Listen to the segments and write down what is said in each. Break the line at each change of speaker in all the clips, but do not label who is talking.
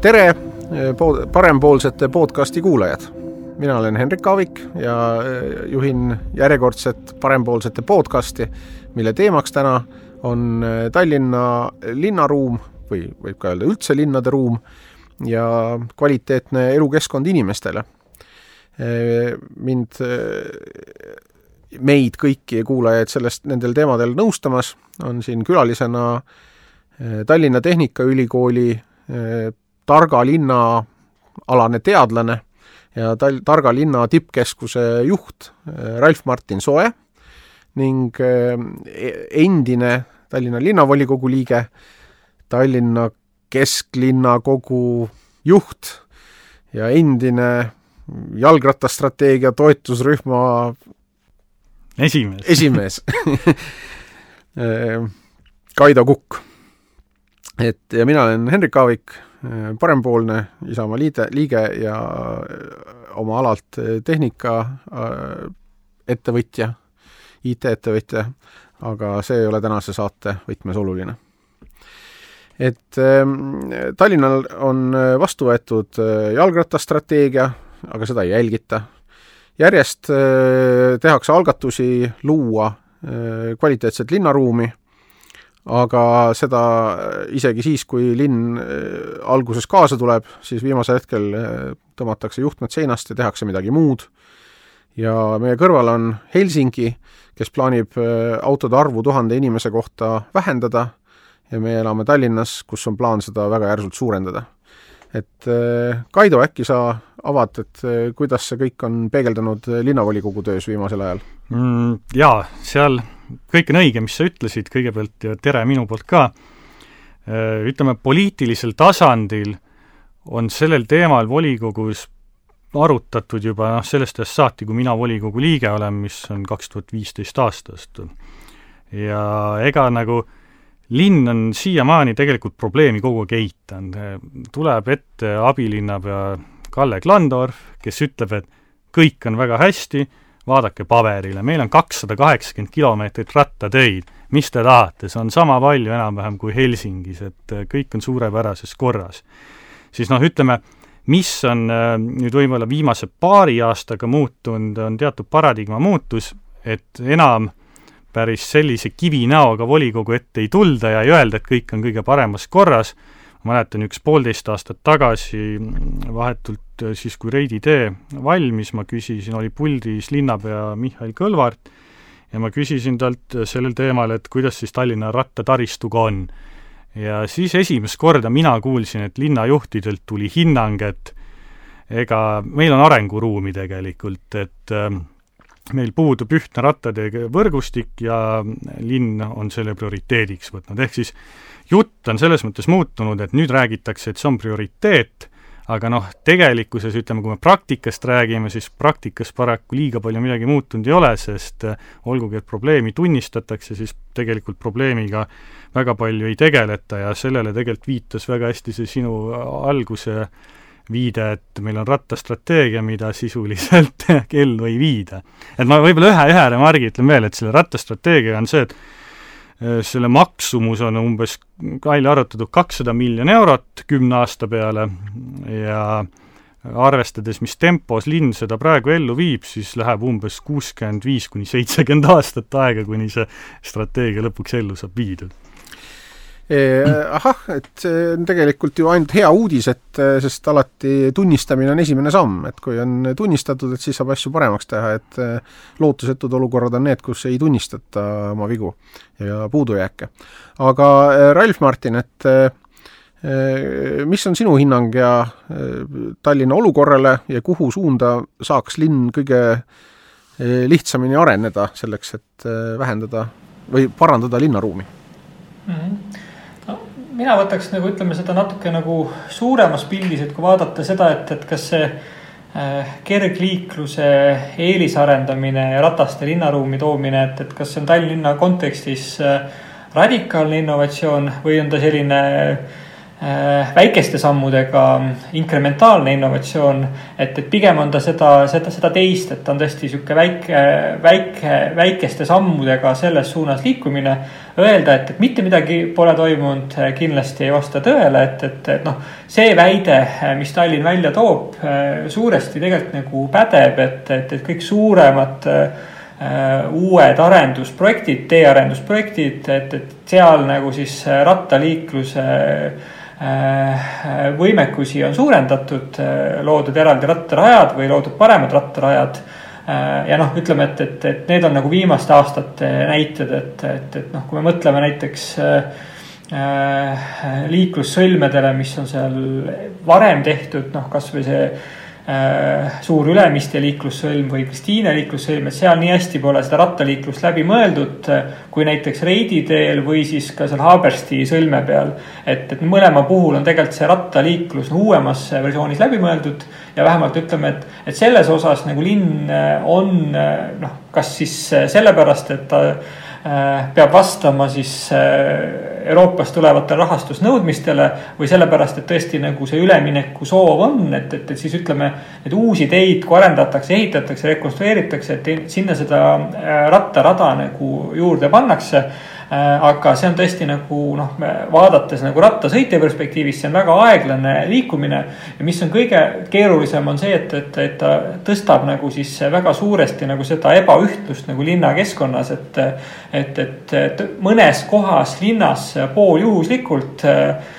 tere, parempoolsete podcasti kuulajad! mina olen Henrik Aavik ja juhin järjekordset parempoolsete podcasti, mille teemaks täna on Tallinna linnaruum või võib ka öelda üldse linnade ruum ja kvaliteetne elukeskkond inimestele. mind, meid kõiki kuulajaid sellest, nendel teemadel nõustamas on siin külalisena Tallinna Tehnikaülikooli targa linna alane teadlane ja tal-, targa linna tippkeskuse juht Ralf Martin Soe ning e-, endine Tallinna linnavolikogu liige, Tallinna kesklinnakogu juht ja endine jalgrattastrateegia toetusrühma
esimees,
esimees. Kaido Kukk. et ja mina olen Hendrik Aavik, parempoolne Isamaa liide, liige ja oma alalt tehnika ettevõtja, IT-ettevõtja, aga see ei ole tänase saate võtmes oluline. et Tallinnal on vastu võetud jalgrattastrateegia, aga seda ei jälgita. järjest tehakse algatusi luua kvaliteetset linnaruumi aga seda isegi siis, kui linn äh, alguses kaasa tuleb, siis viimasel hetkel äh, tõmmatakse juhtmed seinast ja tehakse midagi muud. ja meie kõrval on Helsingi, kes plaanib äh, autode arvu tuhande inimese kohta vähendada ja meie elame Tallinnas, kus on plaan seda väga järsult suurendada. et Kaido, äkki sa avad, et kuidas see kõik on peegeldunud linnavolikogu töös viimasel ajal
mm,? Jaa, seal kõik on õige, mis sa ütlesid, kõigepealt ja tere minu poolt ka, äh, ütleme, poliitilisel tasandil on sellel teemal volikogus arutatud juba noh, sellest ajast saati, kui mina volikogu liige olen, mis on kaks tuhat viisteist aastast. ja ega nagu linn on siiamaani tegelikult probleemi kogu aeg eitanud, tuleb ette abilinnapea Kalle Klandorf, kes ütleb, et kõik on väga hästi, vaadake paberile, meil on kakssada kaheksakümmend kilomeetrit rattateid, mis te tahate, see on sama palju enam-vähem kui Helsingis, et äh, kõik on suurepärases korras. siis noh, ütleme, mis on äh, nüüd võib-olla viimase paari aastaga muutunud, on teatud paradigma muutus, et enam päris sellise kivinäoga volikogu ette ei tulda ja ei öelda, et kõik on kõige paremas korras, ma mäletan, üks poolteist aastat tagasi vahetult äh, siis, kui Reidi tee valmis, ma küsisin, oli puldis linnapea Mihhail Kõlvart ja ma küsisin talt sellel teemal, et kuidas siis Tallinna rattataristuga on. ja siis esimest korda mina kuulsin, et linnajuhtidelt tuli hinnang, et ega meil on arenguruumi tegelikult, et äh, meil puudub ühtne rattatee võrgustik ja linn on selle prioriteediks võtnud, ehk siis jutt on selles mõttes muutunud, et nüüd räägitakse, et see on prioriteet, aga noh, tegelikkuses ütleme, kui me praktikast räägime, siis praktikas paraku liiga palju midagi muutunud ei ole, sest äh, olgugi, et probleemi tunnistatakse, siis tegelikult probleemiga väga palju ei tegeleta ja sellele tegelikult viitas väga hästi see sinu alguse viide, et meil on rattastrateegia, mida sisuliselt ellu ei viida. et ma võib-olla ühe, ühe remargi ütlen veel, et selle rattastrateegiaga on see, et Äh, selle maksumus on umbes välja arvutatud kakssada miljonit eurot kümne aasta peale ja arvestades, mis tempos linn seda praegu ellu viib, siis läheb umbes kuuskümmend viis kuni seitsekümmend aastat aega, kuni see strateegia lõpuks ellu saab viidud
ahah, et see on tegelikult ju ainult hea uudis, et sest alati tunnistamine on esimene samm, et kui on tunnistatud, et siis saab asju paremaks teha, et lootusetud olukorrad on need, kus ei tunnistata oma vigu ja puudujääke. aga Ralf Martin, et mis on sinu hinnang ja Tallinna olukorrale ja kuhu suunda saaks linn kõige lihtsamini areneda selleks, et vähendada või parandada linnaruumi mm?
-hmm mina võtaks nagu ütleme seda natuke nagu suuremas pildis, et kui vaadata seda, et, et kas see äh, kergliikluse eelisarendamine ja rataste linnaruumi toomine, et, et kas see on Tallinna kontekstis äh, radikaalne innovatsioon või on ta selline äh, väikeste sammudega inkrementaalne innovatsioon. et, et pigem on ta seda, seda, seda teist, et ta on tõesti sihuke väike, väike, väikeste sammudega selles suunas liikumine. Öelda, et, et mitte midagi pole toimunud, kindlasti ei vasta tõele, et, et, et noh, see väide, mis Tallinn välja toob, suuresti tegelikult nagu pädeb, et, et, et kõik suuremad Äh, uued arendusprojektid, teearendusprojektid, et, et seal nagu siis äh, rattaliikluse äh, võimekusi on suurendatud, loodud eraldi rattarajad või loodud paremad rattarajad. ja noh, ütleme, et, et, et need on nagu viimaste aastate näited, et, et, et noh, kui me mõtleme näiteks liiklussõlmedele, mis on seal varem tehtud, noh kasvõi see Äh, suur Ülemiste liiklussõlm või Kristiine liiklussõlm, et seal nii hästi pole seda rattaliiklust läbi mõeldud. Äh, kui näiteks Reidi teel või siis ka seal Haabersti sõlme peal. et, et mõlema puhul on tegelikult see rattaliiklus uuemas versioonis läbi mõeldud. ja vähemalt ütleme, et, et selles osas nagu linn äh, on noh, kas siis sellepärast, et ta peab vastama siis Euroopast tulevatele rahastusnõudmistele või sellepärast, et tõesti nagu see ülemineku soov on, et, et, et siis ütleme, et uusi teid, kui arendatakse, ehitatakse, rekonstrueeritakse, et sinna seda äh, rattarada nagu juurde pannakse. Äh, aga see on tõesti nagu noh, vaadates nagu rattasõitja perspektiivist, see on väga aeglane liikumine. ja mis on kõige keerulisem, on see, et, et, et ta tõstab nagu siis väga suuresti nagu seda ebaühtlust nagu linnakeskkonnas, et. et, et, et mõnes kohas linnas pooljuhuslikult äh,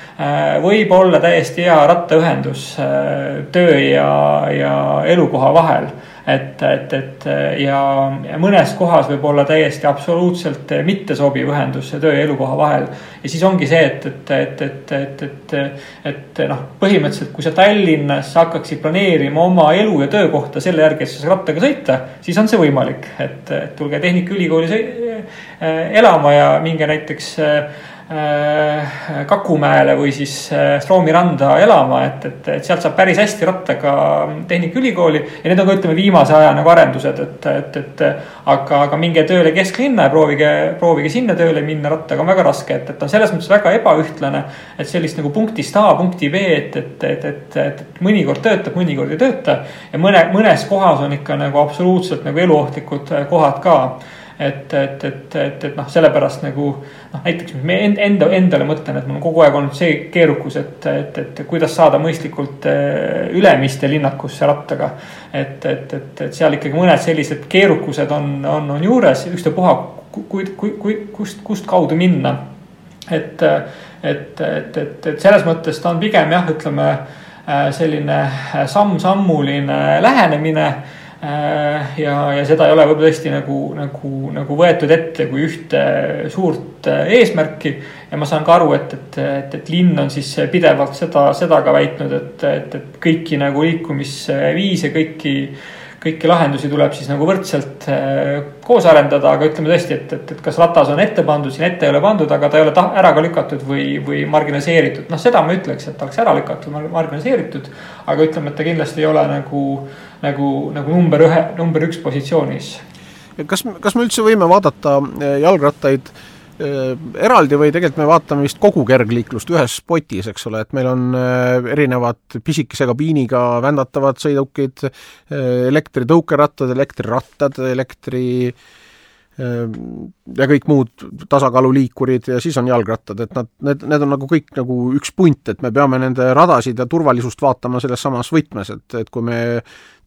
võib olla täiesti hea rattaühendus äh, töö ja, ja elukoha vahel et, et, et ja, ja mõnes kohas võib olla täiesti absoluutselt mittesobiv ühendus töö ja elukoha vahel. ja siis ongi see, et, et, et, et, et, et, et noh, põhimõtteliselt, kui sa Tallinnas hakkaksid planeerima oma elu ja töökohta selle järgi, et sa saad rattaga sõita, siis on see võimalik, et, et tulge Tehnikaülikooli elama ja minge näiteks Äh, Kakumäele või siis äh, Stroomi randa elama, et, et, et sealt saab päris hästi rattaga Tehnikaülikooli. ja need on ka ütleme viimase aja nagu arendused, et, et, et aga, aga minge tööle kesklinna ja proovige, proovige sinna tööle minna rattaga on väga raske, et, et on selles mõttes väga ebaühtlane. et sellist nagu punktist A punkti B, et, et, et, et, et, et mõnikord töötab, mõnikord ei tööta. ja mõne, mõnes kohas on ikka nagu absoluutselt nagu eluohtlikud kohad ka et, et, et, et, et noh, sellepärast nagu noh, näiteks me enda, endale mõtlen, et mul on kogu aeg olnud see keerukus, et, et, et kuidas saada mõistlikult äh, Ülemiste linnakusse rattaga. et, et, et, et seal ikkagi mõned sellised keerukused on, on, on juures, ükstapuha, kui, kui, kui, kust, kust kaudu minna. et, et, et, et, et selles mõttes ta on pigem jah, ütleme äh, selline samm-sammuline lähenemine Äh, ja, ja seda ei ole võib-olla tõesti nagu, nagu, nagu võetud ette kui ühte suurt äh, eesmärki. ja ma saan ka aru, et, et, et, et linn on siis pidevalt seda, seda ka väitnud, et, et, et kõiki nagu liikumisviise, kõiki kõiki lahendusi tuleb siis nagu võrdselt äh, koos arendada, aga ütleme tõesti, et, et, et kas ratas on ette pandud, siin ette ei ole pandud, aga ta ei ole ära ka lükatud või, või marginaliseeritud. noh, seda ma ütleks, et oleks ära lükatud, marginaliseeritud. aga ütleme, et ta kindlasti ei ole nagu, nagu, nagu number ühe, number üks positsioonis.
kas, kas me üldse võime vaadata äh, jalgrattaid Äh, eraldi või tegelikult me vaatame vist kogu kergliiklust ühes potis, eks ole, et meil on äh, erinevad pisikese kabiiniga vändatavad sõidukid, äh, elektritõukerattad, elektrirattad, elektri ja kõik muud tasakaaluliikurid ja siis on jalgrattad, et nad, need, need on nagu kõik nagu üks punt, et me peame nende radasid ja turvalisust vaatama selles samas võtmes, et, et kui me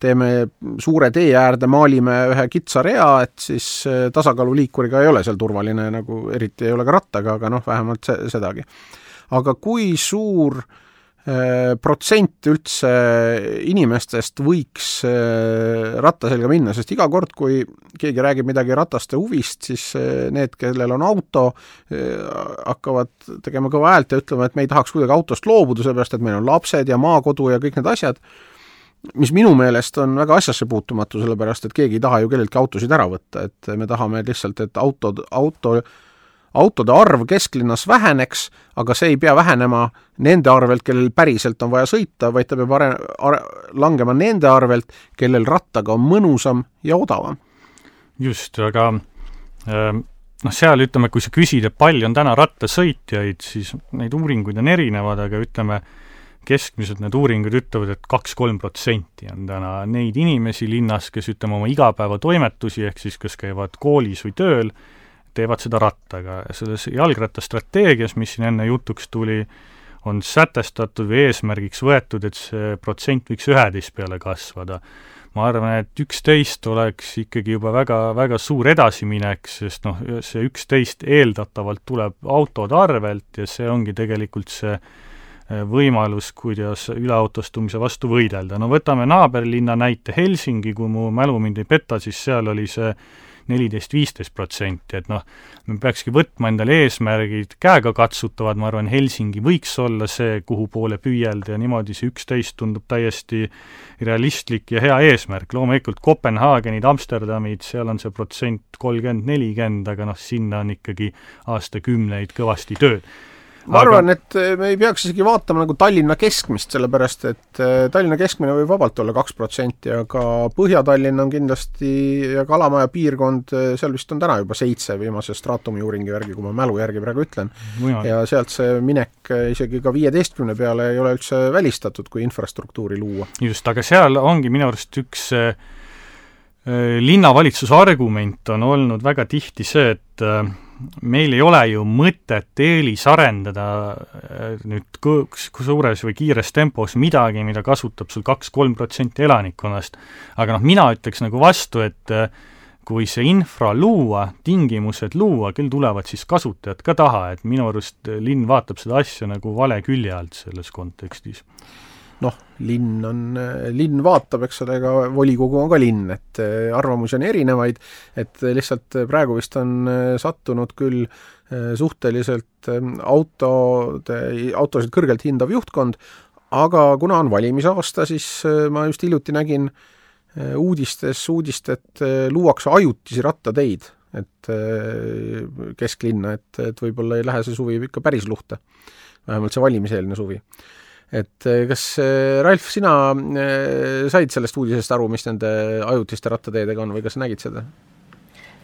teeme suure tee äärde, maalime ühe kitsa rea, et siis äh, tasakaaluliikuriga ei ole seal turvaline nagu, eriti ei ole ka rattaga, aga noh, vähemalt see, sedagi. aga kui suur äh, protsent üldse inimestest võiks äh, ratta selga minna, sest iga kord, kui keegi räägib midagi rataste huvist, siis need, kellel on auto, hakkavad tegema kõva häält ja ütlema, et me ei tahaks kuidagi autost loobuda, sellepärast et meil on lapsed ja maakodu ja kõik need asjad mis minu meelest on väga asjasse puutumatu, sellepärast et keegi ei taha ju kelleltki autosid ära võtta, et me tahame lihtsalt, et autod, auto, autode arv kesklinnas väheneks, aga see ei pea vähenema nende arvelt, kellel päriselt on vaja sõita, vaid ta peab are-, are-, langema nende arvelt, kellel rattaga on mõnusam ja odavam.
just, aga äh, noh, seal ütleme, kui sa küsid, et palju on täna rattasõitjaid, siis neid uuringuid on erinevad, aga ütleme, keskmiselt need uuringud ütlevad, et kaks-kolm protsenti on täna neid inimesi linnas, kes ütleme, oma igapäevatoimetusi, ehk siis kas käivad koolis või tööl, teevad seda rattaga selles jalgrattastrateegias, mis siin enne jutuks tuli, on sätestatud või eesmärgiks võetud, et see protsent võiks üheteist peale kasvada. ma arvan, et üksteist oleks ikkagi juba väga, väga suur edasiminek, sest noh, see üksteist eeldatavalt tuleb autode arvelt ja see ongi tegelikult see eh, võimalus, kuidas üleautostumise vastu võidelda. no võtame naaberlinna näite Helsingi, kui mu mälu mind ei peta, siis seal oli see neliteist, viisteist protsenti, et noh, me peakski võtma endale eesmärgid käegakatsutavad, ma arvan, Helsingi võiks olla see, kuhu poole püüelda ja niimoodi see üksteist tundub täiesti realistlik ja hea eesmärk, loomulikult Kopenhaagenid, Amsterdamid, seal on see protsent kolmkümmend, nelikümmend, aga noh, sinna on ikkagi aastakümneid kõvasti tööd
ma aga... arvan, et eh, me ei peaks isegi vaatama nagu Tallinna keskmist, sellepärast et eh, Tallinna keskmine võib vabalt olla kaks protsenti, aga Põhja-Tallinn on kindlasti ja Kalamaja piirkond, eh, seal vist on täna juba seitse viimase Stratumi uuringu järgi, kui ma mälu järgi praegu ütlen. ja sealt see minek isegi ka viieteistkümne peale ei ole üldse välistatud, kui infrastruktuuri luua.
just, aga seal ongi minu arust üks linnavalitsuse argument on olnud väga tihti see, et meil ei ole ju mõtet eelisarendada äh, nüüd suures või kiires tempos midagi, mida kasutab sul kaks-kolm protsenti elanikkonnast. aga noh, mina ütleks nagu vastu, et äh, kui see infra luua, tingimused luua, küll tulevad siis kasutajad ka taha, et minu arust linn vaatab seda asja nagu vale külje alt selles kontekstis
noh, linn on, linn vaatab, eks ole, ega volikogu on ka linn, et eh, arvamusi on erinevaid, et lihtsalt praegu vist on eh, sattunud küll suhteliselt autode, autosid kõrgelt hindav juhtkond, aga kuna on valimisaasta, siis ma just hiljuti nägin uudistes uudist, et luuakse ajutisi rattateid, et kesklinna, et, et võib-olla ei lähe see suvi ikka päris luhta. vähemalt see valimiseelne suvi et eh, kas, eh, Ralf, sina eh, said sellest uudisest aru, mis nende ajutiste rattateedega on või kas nägid seda?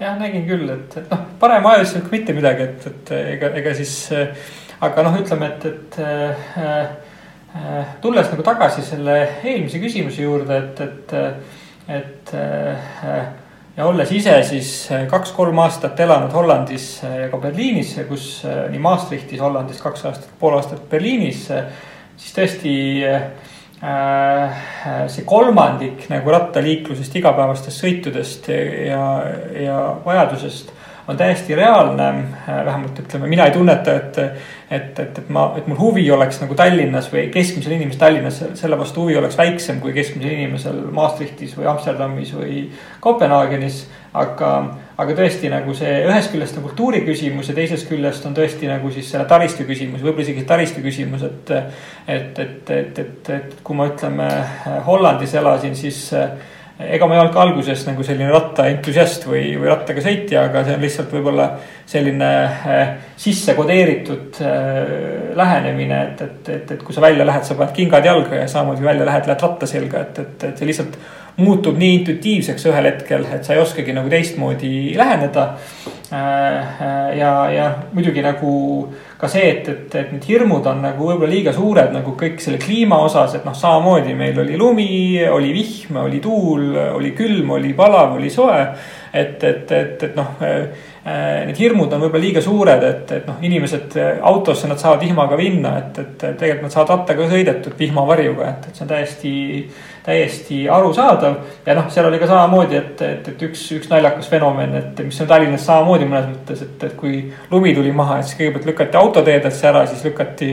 jah, nägin küll, et, et noh, parem ajaliselt kui mitte midagi, et, et ega, ega siis aga noh, ütleme, et, et äh, äh, tulles nagu tagasi selle eelmise küsimuse juurde, et, et, et äh, ja olles ise siis kaks-kolm aastat elanud Hollandis ja ka Berliinis, kus nii Maastrichtis Hollandis kaks aastat, pool aastat Berliinis siis tõesti äh, see kolmandik nagu rattaliiklusest, igapäevastest sõitudest ja, ja vajadusest on täiesti reaalne. Äh, vähemalt ütleme, mina ei tunneta, et, et, et, et ma, et mul huvi oleks nagu Tallinnas või keskmisel inimesel Tallinnas selle vastu huvi oleks väiksem kui keskmisel inimesel Maastrichtis või Amsterdamis või Kopenhaagenis. aga aga tõesti nagu see ühest küljest on kultuuri küsimus ja teisest küljest on tõesti nagu siis selle taristu küsimus, võib-olla isegi taristu küsimus, et. et, et, et, et, et kui ma ütleme Hollandis elasin, siis ega ma ei olnud ka alguses nagu selline rattaentusiast või, või rattaga sõitja, aga see on lihtsalt võib-olla selline äh, sisse kodeeritud äh, lähenemine, et, et, et, et kui sa välja lähed, sa paned kingad jalga ja samamoodi välja lähed, lähed ratta selga, et, et, et see lihtsalt muutub nii intuitiivseks ühel hetkel, et sa ei oskagi nagu teistmoodi läheneda. Äh, ja, ja muidugi nagu ka see, et, et, et need hirmud on nagu võib-olla liiga suured nagu kõik selle kliima osas, et noh, samamoodi meil oli lumi, oli vihm, oli tuul, oli külm, oli palav, oli soe. et, et, et, et noh Äh, need hirmud on võib-olla liiga suured, et, et noh, inimesed äh, autosse nad saavad vihmaga minna, et, et tegelikult nad saavad rattaga sõidetud vihmavarjuga, et, et see on täiesti, täiesti arusaadav. ja noh, seal oli ka samamoodi, et, et, et üks, üks naljakas fenomen, et mis on Tallinnas samamoodi mõnes mõttes, et, et kui lumi tuli maha, et siis kõigepealt lükati autoteedesse ära, siis lükati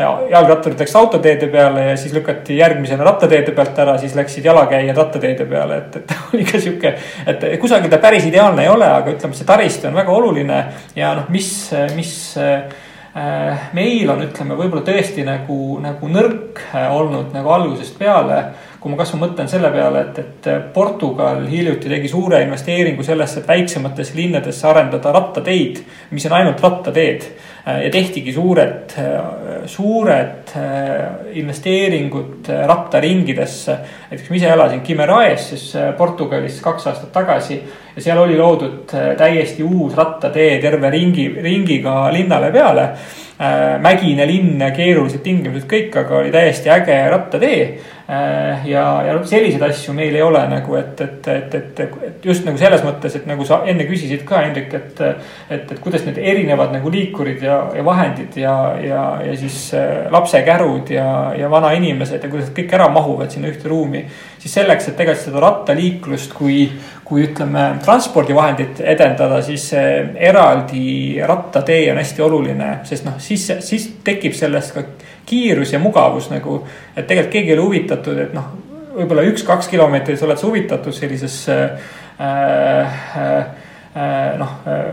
jalgratturid läksid autoteede peale ja siis lükati järgmisena rattateede pealt ära, siis läksid jalakäijad rattateede peale, et, et oli ka sihuke. et kusagil ta päris ideaalne ei ole, aga ütleme, see taristu on väga oluline ja noh, mis, mis äh, meil on, ütleme, võib-olla tõesti nagu, nagu nõrk äh, olnud nagu algusest peale. kui ma kasvõi mõtlen selle peale, et, et Portugal hiljuti tegi suure investeeringu sellesse, et väiksemates linnadesse arendada rattateid, mis on ainult rattateed ja tehtigi suured, suured investeeringud rattaringidesse. näiteks ma ise elasin Kimeraes siis Portugalis kaks aastat tagasi ja seal oli loodud täiesti uus rattatee terve ringi, ringiga linnale peale mägine linn, keerulised tingimused kõik, aga oli täiesti äge rattatee. Äh, ja, ja selliseid asju meil ei ole nagu, et, et, et, et, et just nagu selles mõttes, et nagu sa enne küsisid ka, Hendrik, et. et, et kuidas need erinevad nagu liikurid ja, ja vahendid ja, ja, ja siis äh, lapsekärud ja, ja vanainimesed ja kuidas kõik ära mahuvad sinna ühte ruumi. siis selleks, et tegelikult seda rattaliiklust kui, kui ütleme, transpordivahendit edendada, siis eraldi rattatee on hästi oluline, sest noh, siis, siis tekib sellest ka kiirus ja mugavus nagu. et tegelikult keegi ei ole huvitatud, et noh, võib-olla üks-kaks kilomeetrit oled sa huvitatud sellisesse äh, äh, äh, noh äh,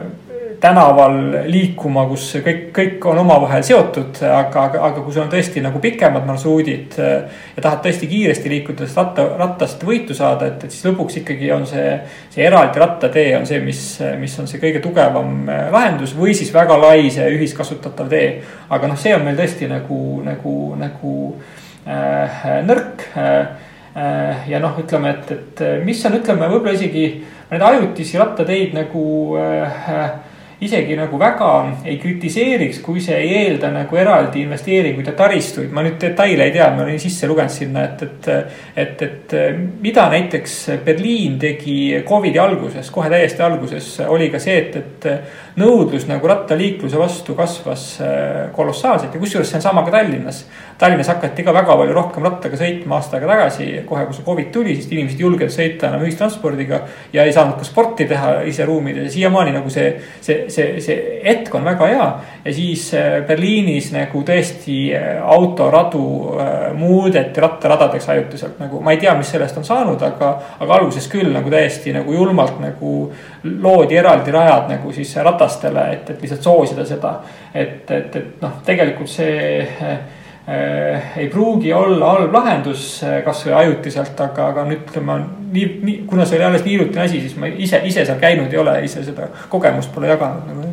tänaval liikuma, kus kõik, kõik on omavahel seotud, aga, aga, aga kui sul on tõesti nagu pikemad marsruudid äh, ja tahad tõesti kiiresti liikuda, sest ratta, rattast võitu saada, et, et siis lõpuks ikkagi on see, see eraldi rattatee on see, mis, mis on see kõige tugevam äh, lahendus või siis väga lai see ühiskasutatav tee. aga noh, see on meil tõesti nagu, nagu, nagu äh, nõrk äh ja noh, ütleme, et, et mis on, ütleme võib-olla isegi neid ajutisi rattateid nagu äh, isegi nagu väga ei kritiseeriks, kui see ei eelda nagu eraldi investeeringuid ja taristuid. ma nüüd detaile ei tea, ma olin sisse lugenud sinna, et, et, et, et mida näiteks Berliin tegi Covidi alguses, kohe täiesti alguses oli ka see, et, et nõudlus nagu rattaliikluse vastu kasvas äh, kolossaalselt ja kusjuures see on sama ka Tallinnas. Tallinnas hakati ka väga palju rohkem rattaga sõitma aasta aega tagasi, kohe kui see Covid tuli, sest inimesed ei julgenud sõita enam ühistranspordiga ja ei saanud ka sporti teha ise ruumides ja siiamaani nagu see, see see, see hetk on väga hea. ja siis äh, Berliinis nagu tõesti äh, autoradu äh, muudeti rattaradadeks ajutiselt nagu, ma ei tea, mis sellest on saanud, aga, aga alguses küll nagu täiesti nagu julmalt nagu loodi eraldi rajad nagu siis ratastele, et, et lihtsalt soosida seda. et, et, et noh, tegelikult see ei pruugi olla halb lahendus kasvõi ajutiselt, aga, aga nüüd ütleme nii, nii, kuna see oli alles nii hiljutine asi, siis ma ise, ise seal käinud ei ole, ise seda kogemust pole jaganud nagu.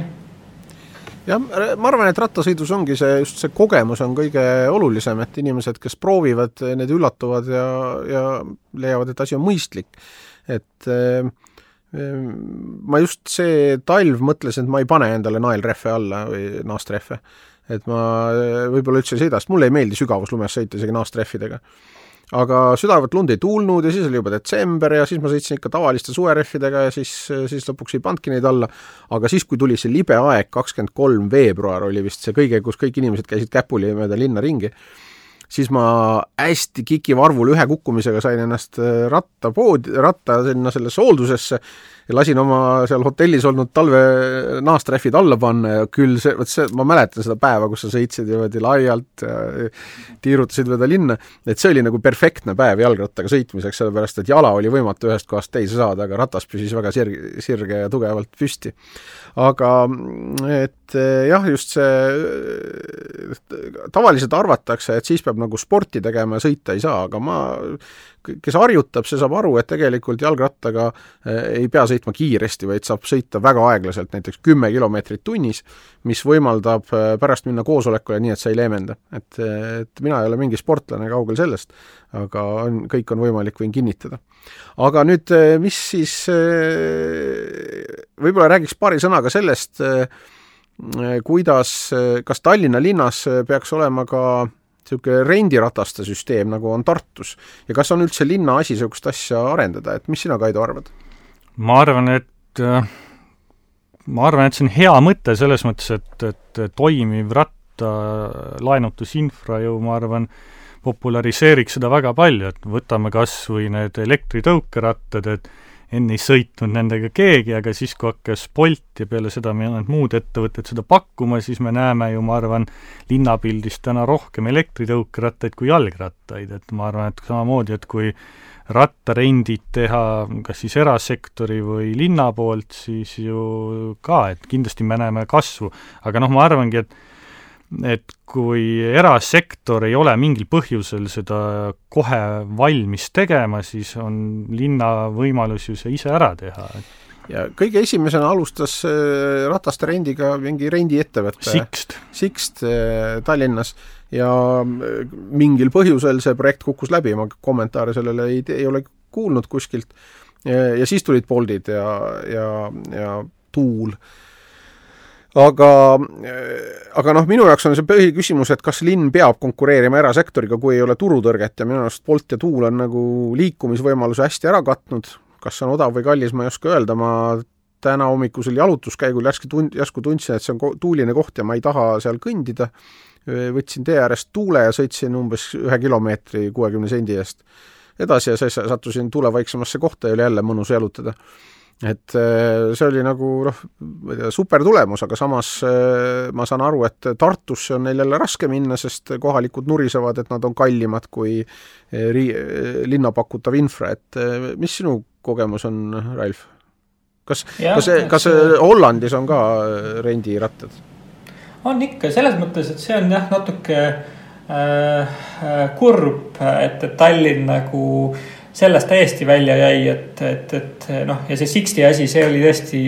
jah, ma arvan, et rattasõidus ongi see, just see kogemus on kõige olulisem, et inimesed, kes proovivad, need üllatuvad ja, ja leiavad, et asi on mõistlik. et äh, ma just see talv mõtlesin, et ma ei pane endale naelrehve alla või naastrehve. Et ma võib-olla üldse ei sõida, sest mulle ei meeldi sügavuslumes sõita isegi naastrehvidega aga südavat lund ei tulnud ja siis oli juba detsember ja siis ma sõitsin ikka tavaliste suverehvidega ja siis, siis lõpuks ei pannudki neid alla. aga siis, kui tuli see libe aeg, kakskümmend kolm veebruar oli vist see kõige, kus kõik inimesed käisid käpuli mööda linna ringi, siis ma hästi kikivarvul ühe kukkumisega sain ennast rattapoodi, ratta sinna sellesse hooldusesse ja lasin oma seal hotellis olnud talve naastrehvid alla panna ja küll see, vot see, ma mäletan seda päeva, kus sa sõitsid niimoodi laialt tiirutasid mööda linna, et see oli nagu perfektne päev jalgrattaga sõitmiseks, sellepärast et jala oli võimatu ühest kohast teise saada, aga ratas püsis väga sirge, sirge ja tugevalt püsti. aga et jah, just see, tavaliselt arvatakse, et siis peab nagu sporti tegema ja sõita ei saa, aga ma kes harjutab, see saab aru, et tegelikult jalgrattaga eh, ei pea sõitma kiiresti, vaid saab sõita väga aeglaselt, näiteks kümme kilomeetrit tunnis, mis võimaldab eh, pärast minna koosolekule nii, et sa ei leevenda. et, et mina ei ole mingi sportlane, kaugel sellest, aga on, kõik on võimalik, võin kinnitada. aga nüüd, eh, mis siis, võib-olla räägiks paari sõnaga sellest, kuidas, kas Tallinna linnas peaks olema ka niisugune rendirataste süsteem, nagu on Tartus. ja kas on üldse linna asi niisugust asja arendada, et mis sina, Kaido, arvad?
ma arvan, et ma arvan, et see on hea mõte selles mõttes, et, et toimiv rattalaenutusinfra ju ma arvan, populariseeriks seda väga palju, et võtame kas või need elektritõukerattad, et enne ei sõitnud nendega keegi, aga siis, kui hakkas Bolt ja peale seda mõned muud ettevõtted seda pakkuma, siis me näeme ju, ma arvan, linnapildis täna rohkem elektritõukerattaid kui jalgrattaid, et ma arvan, et samamoodi, et kui rattarendid teha kas siis erasektori või linna poolt, siis ju ka, et kindlasti me näeme kasvu. aga noh, ma arvangi, et et kui erasektor ei ole mingil põhjusel seda kohe valmis tegema, siis on linna võimalus ju see ise ära teha.
ja kõige esimesena alustas äh, rataste rendiga mingi rendiettevõte.
Sixt.
Sixt äh, Tallinnas ja äh, mingil põhjusel see projekt kukkus läbi, ma kommentaare sellele ei, ei ole kuulnud kuskilt. ja siis tulid Boltid ja, ja, ja Tuul aga, aga noh, minu jaoks on see põhiküsimus, et kas linn peab konkureerima erasektoriga, kui ei ole turutõrget ja minu arust Bolt ja Tuul on nagu liikumisvõimaluse hästi ära katnud, kas see on odav või kallis, ma ei oska öelda, ma täna hommikusel jalutuskäigul järsku tund-, järsku tundsin, et see on tuuline koht ja ma ei taha seal kõndida, võtsin tee äärest tuule ja sõitsin umbes ühe kilomeetri kuuekümne sendi eest edasi ja siis sattusin tuulevaiksemasse kohta ja oli jälle mõnus jalutada et äh, see oli nagu noh, ma ei tea, super tulemus, aga samas äh, ma saan aru, et Tartusse on neil jälle raske minna, sest kohalikud nurisevad, et nad on kallimad kui äh, ri-, linna pakutav infra, et mis sinu kogemus on, Ralf? kas, kas, kas Hollandis on ka rendirattad?
on ikka, selles mõttes, et see on jah, natuke äh, kurb, et, et Tallinn nagu äh, sellest täiesti välja jäi, et, et, et noh, ja see Sixty asi, see oli tõesti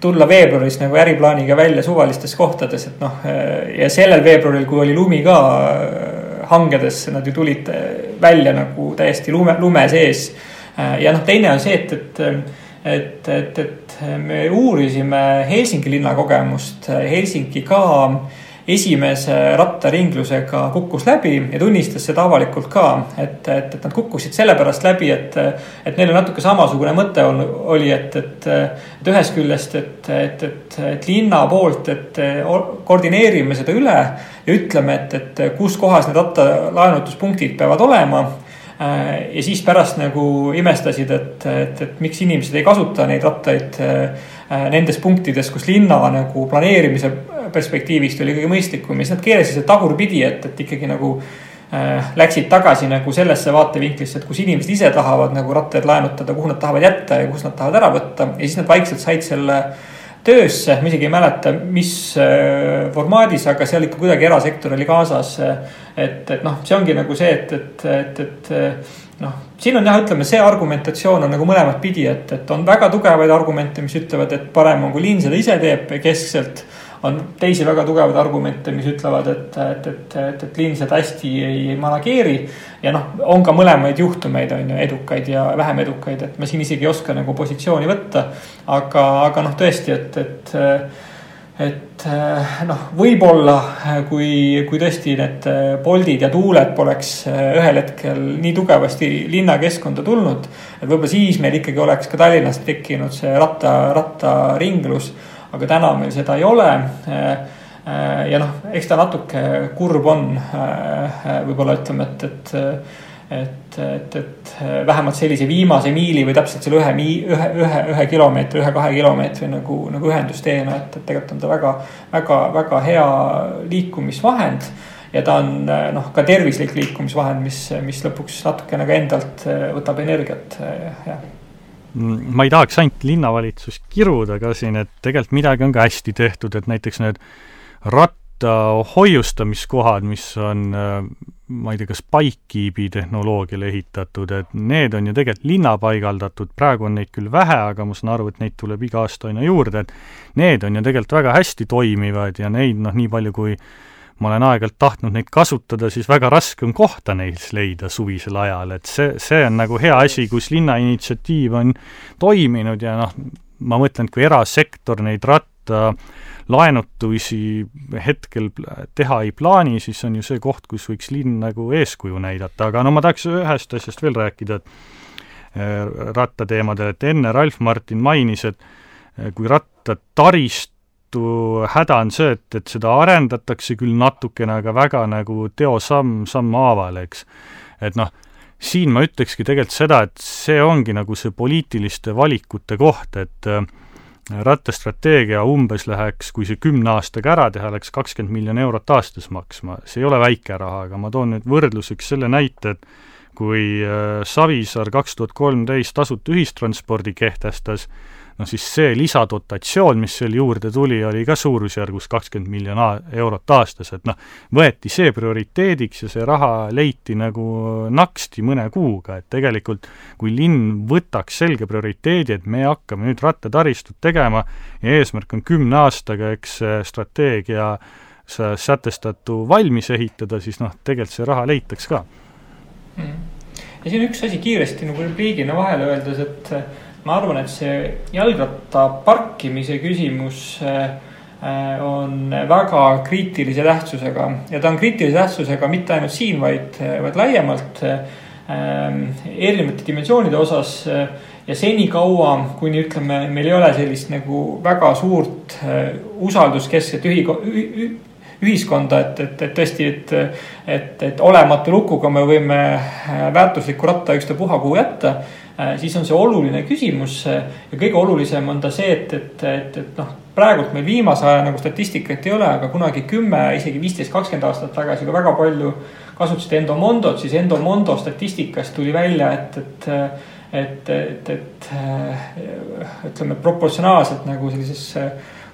tulla veebruaris nagu äriplaaniga välja suvalistes kohtades, et noh. ja sellel veebruaril, kui oli lumi ka hangedes, nad ju tulid välja nagu täiesti lume, lume sees. ja noh, teine on see, et, et, et, et, et me uurisime Helsingi linna kogemust, Helsingi ka esimese rattaringlusega kukkus läbi ja tunnistas seda avalikult ka, et, et, et nad kukkusid sellepärast läbi, et, et neil on natuke samasugune mõte oli, et, et, et ühest küljest, et, et, et, et linna poolt, et koordineerime seda üle ja ütleme, et, et kus kohas need rattalaenutuspunktid peavad olema ja siis pärast nagu imestasid, et, et, et miks inimesed ei kasuta neid rattaid nendes punktides, kus linna nagu planeerimise perspektiivist oli kõige mõistlikum ja siis nad keerasid seda tagurpidi, et, et ikkagi nagu äh, läksid tagasi nagu sellesse vaatevinklisse, et kus inimesed ise tahavad nagu rattaid laenutada, kuhu nad tahavad jätta ja kus nad tahavad ära võtta ja siis nad vaikselt said selle töösse, ma isegi ei mäleta, mis äh, formaadis, aga seal ikka kuidagi erasektor oli kaasas. et, et noh, see ongi nagu see, et, et, et, et noh, siin on jah, ütleme, see argumentatsioon on nagu mõlemat pidi, et, et on väga tugevaid argumente, mis ütlevad, et parem on, kui linn seda ise teeb keskselt on teisi väga tugevaid argumente, mis ütlevad, et, et, et, et, et linn seda hästi ei manageeri. ja noh, on ka mõlemaid juhtumeid, on ju, edukaid ja vähem edukaid, et ma siin isegi ei oska nagu positsiooni võtta. aga, aga noh, tõesti, et, et et noh, võib-olla kui, kui tõesti need Boltid ja Tuuled poleks ühel hetkel nii tugevasti linnakeskkonda tulnud. et võib-olla siis meil ikkagi oleks ka Tallinnas tekkinud see ratta, rattaringlus aga täna meil seda ei ole. Ja noh, eks ta natuke kurb on, võib-olla ütleme, et, et et, et, et vähemalt sellise viimase miili või täpselt selle ühe ühe, ühe, ühe kilomeetri, ühe-kahe kilomeetri nagu, nagu ühendusteena, et, et tegelikult on ta väga, väga, väga hea liikumisvahend. ja ta on noh, ka tervislik liikumisvahend, mis, mis lõpuks natuke nagu endalt võtab energiat, jah
ma ei tahaks ainult linnavalitsust kiruda ka siin, et tegelikult midagi on ka hästi tehtud, et näiteks need ratta hoiustamiskohad, mis on äh, ma ei tea, kas Bikekeepi tehnoloogiale ehitatud, et need on ju tegelikult linna paigaldatud, praegu on neid küll vähe, aga ma saan aru, et neid tuleb iga aasta aina juurde, et need on ju tegelikult väga hästi toimivad ja neid noh, nii palju kui ma olen aeg-ajalt tahtnud neid kasutada, siis väga raske on kohta neis leida suvisel ajal, et see, see on nagu hea asi, kus linna initsiatiiv on toiminud ja noh, ma mõtlen, et kui erasektor neid ratta laenutusi hetkel teha ei plaani, siis on ju see koht, kus võiks linn nagu eeskuju näidata, aga no ma tahaks ühest asjast veel rääkida, et äh, rattateemadel, et enne Ralf Martin mainis, et äh, kui rattatarist Tartu häda on see, et, et seda arendatakse küll natukene, aga väga nagu teosamm sammhaaval, eks. et noh, siin ma ütlekski tegelikult seda, et see ongi nagu see poliitiliste valikute koht, et äh, rattastrateegia umbes läheks, kui see kümne aastaga ära teha, läks kakskümmend miljonit eurot aastas maksma, see ei ole väike raha, aga ma toon nüüd võrdluseks selle näite, et kui äh, Savisaar kaks tuhat kolmteist tasuta ühistranspordi kehtestas, noh siis see lisadotatsioon, mis seal juurde tuli, oli ka suurusjärgus kakskümmend miljonit eurot aastas, et noh, võeti see prioriteediks ja see raha leiti nagu naksti mõne kuuga, et tegelikult kui linn võtaks selge prioriteedi, et me hakkame nüüd rattataristut tegema ja eesmärk on kümne aastaga, eks strateegia sätestatu valmis ehitada, siis noh, tegelikult see raha leitaks ka.
Mm. Ja siin üks asi kiiresti nagu repliigina vahele öeldes, et ma arvan, et see jalgratta parkimise küsimus äh, äh, on väga kriitilise tähtsusega. Ja ta on kriitilise tähtsusega mitte ainult siin, vaid, vaid laiemalt erinevate dimensioonide osas ja senikaua, kuni ütleme, meil ei ole sellist nagu väga suurt usalduskeskset ühi-, ühiskonda, et, et, et tõesti, et, et, et olematu lukuga me võime äh, väärtusliku ratta ükstapuha kuhu jätta äh, siis on see oluline küsimus ja kõige olulisem on ta see, et, et, et, et noh, praegult meil viimase aja nagu statistikat ei ole, aga kunagi kümme, isegi viisteist, kakskümmend aastat tagasi, kui väga palju kasutasid Endomondot, siis Endomondo statistikast tuli välja, et, et et, et, et äh, ütleme proportsionaalselt nagu sellises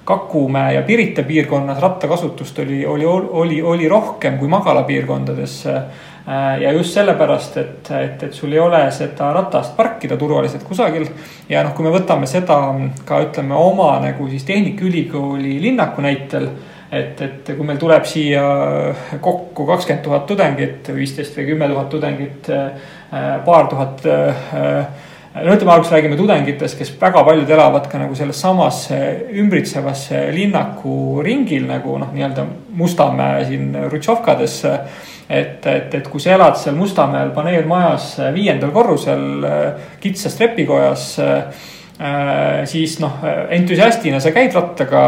Kakumäe ja Pirita piirkonnas rattakasutust oli, oli, oli, oli rohkem kui magalapiirkondades. Äh, ja just sellepärast, et, et, et sul ei ole seda ratast parkida turvaliselt kusagil. ja noh, kui me võtame seda ka ütleme oma nagu siis Tehnikaülikooli linnaku näitel et, et kui meil tuleb siia kokku kakskümmend tuhat tudengit, viisteist või kümme tuhat tudengit, äh, paar tuhat äh, no ütleme, alguses räägime tudengitest, kes väga paljud elavad ka nagu selles samas ümbritsevas linnaku ringil nagu noh, nii-öelda Mustamäe siin Rutšovkades. et, et, et kui sa elad seal Mustamäel paneelmajas viiendal korrusel kitsas trepikojas siis noh, entusiastina sa käid rattaga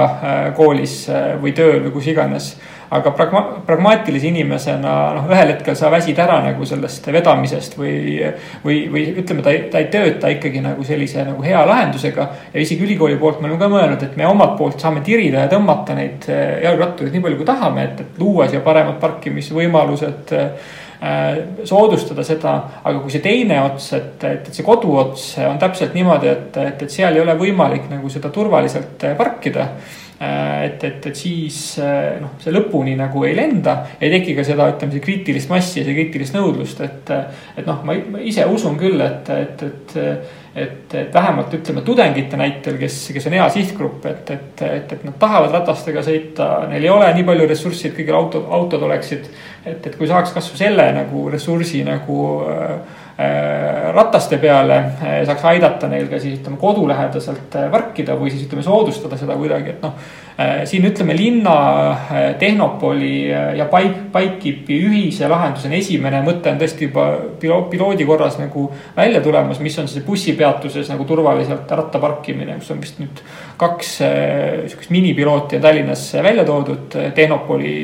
koolis või tööl või kus iganes aga pragma-, pragmaatilise inimesena noh, ühel hetkel sa väsid ära nagu sellest vedamisest või, või, või ütleme, ta ei, ta ei tööta ikkagi nagu sellise nagu hea lahendusega. ja isegi ülikooli poolt me oleme ka mõelnud, et me omalt poolt saame tirida ja tõmmata neid eh, jalgrattureid nii palju, kui tahame, et, et luua siia paremad parkimisvõimalused äh, soodustada seda, aga kui see teine ots, et, et, see koduots on täpselt niimoodi, et, et, et seal ei ole võimalik nagu seda turvaliselt parkida Äh, et, et, et siis äh, noh, see lõpuni nagu ei lenda, ei teki ka seda, ütleme, see kriitilist massi ja see kriitilist nõudlust, et. et noh, ma ise usun küll, et, et, et, et, et vähemalt ütleme tudengite näitel, kes, kes on hea sihtgrupp, et, et, et, et nad tahavad ratastega sõita, neil ei ole nii palju ressurssi, et kõigil autod, autod oleksid. et, et kui saaks kasvõi selle nagu ressursi nagu äh, Äh, rataste peale, äh, saaks aidata neil ka siis ütleme kodulähedaselt äh, parkida või siis ütleme soodustada seda kuidagi, et noh. siin ütleme linna, Tehnopoli ja Bike, Bikekeepi ühise lahendusena esimene mõte on tõesti juba piloodi korras nagu välja tulemas, mis on siis bussipeatuses nagu turvaliselt ratta parkimine, kus on vist nüüd kaks sihukest minipilooti on Tallinnas välja toodud, Tehnopoli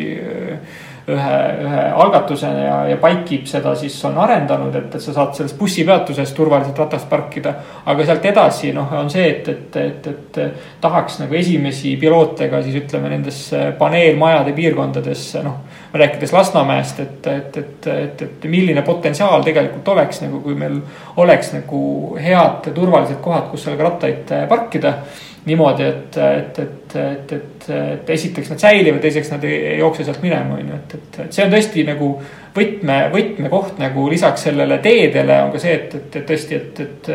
ühe, ühe algatusena ja, ja Bikekeep seda siis on arendanud, et, et sa saad selles bussipeatuses turvaliselt ratast parkida. aga sealt edasi noh, on see, et, et, et, et tahaks nagu esimesi piloote ka siis ütleme nendes paneelmajade piirkondades noh. rääkides Lasnamäest, et, et, et, et, et milline potentsiaal tegelikult oleks nagu, kui meil oleks nagu head turvalised kohad, kus sellega rattaid parkida niimoodi, et, et, et, et, et, et esiteks nad säilivad, teiseks nad ei, ei jookse sealt minema, on ju, et, et, et see on tõesti nagu võtme, võtmekoht nagu lisaks sellele teedele on ka see, et, et, et tõesti, et, et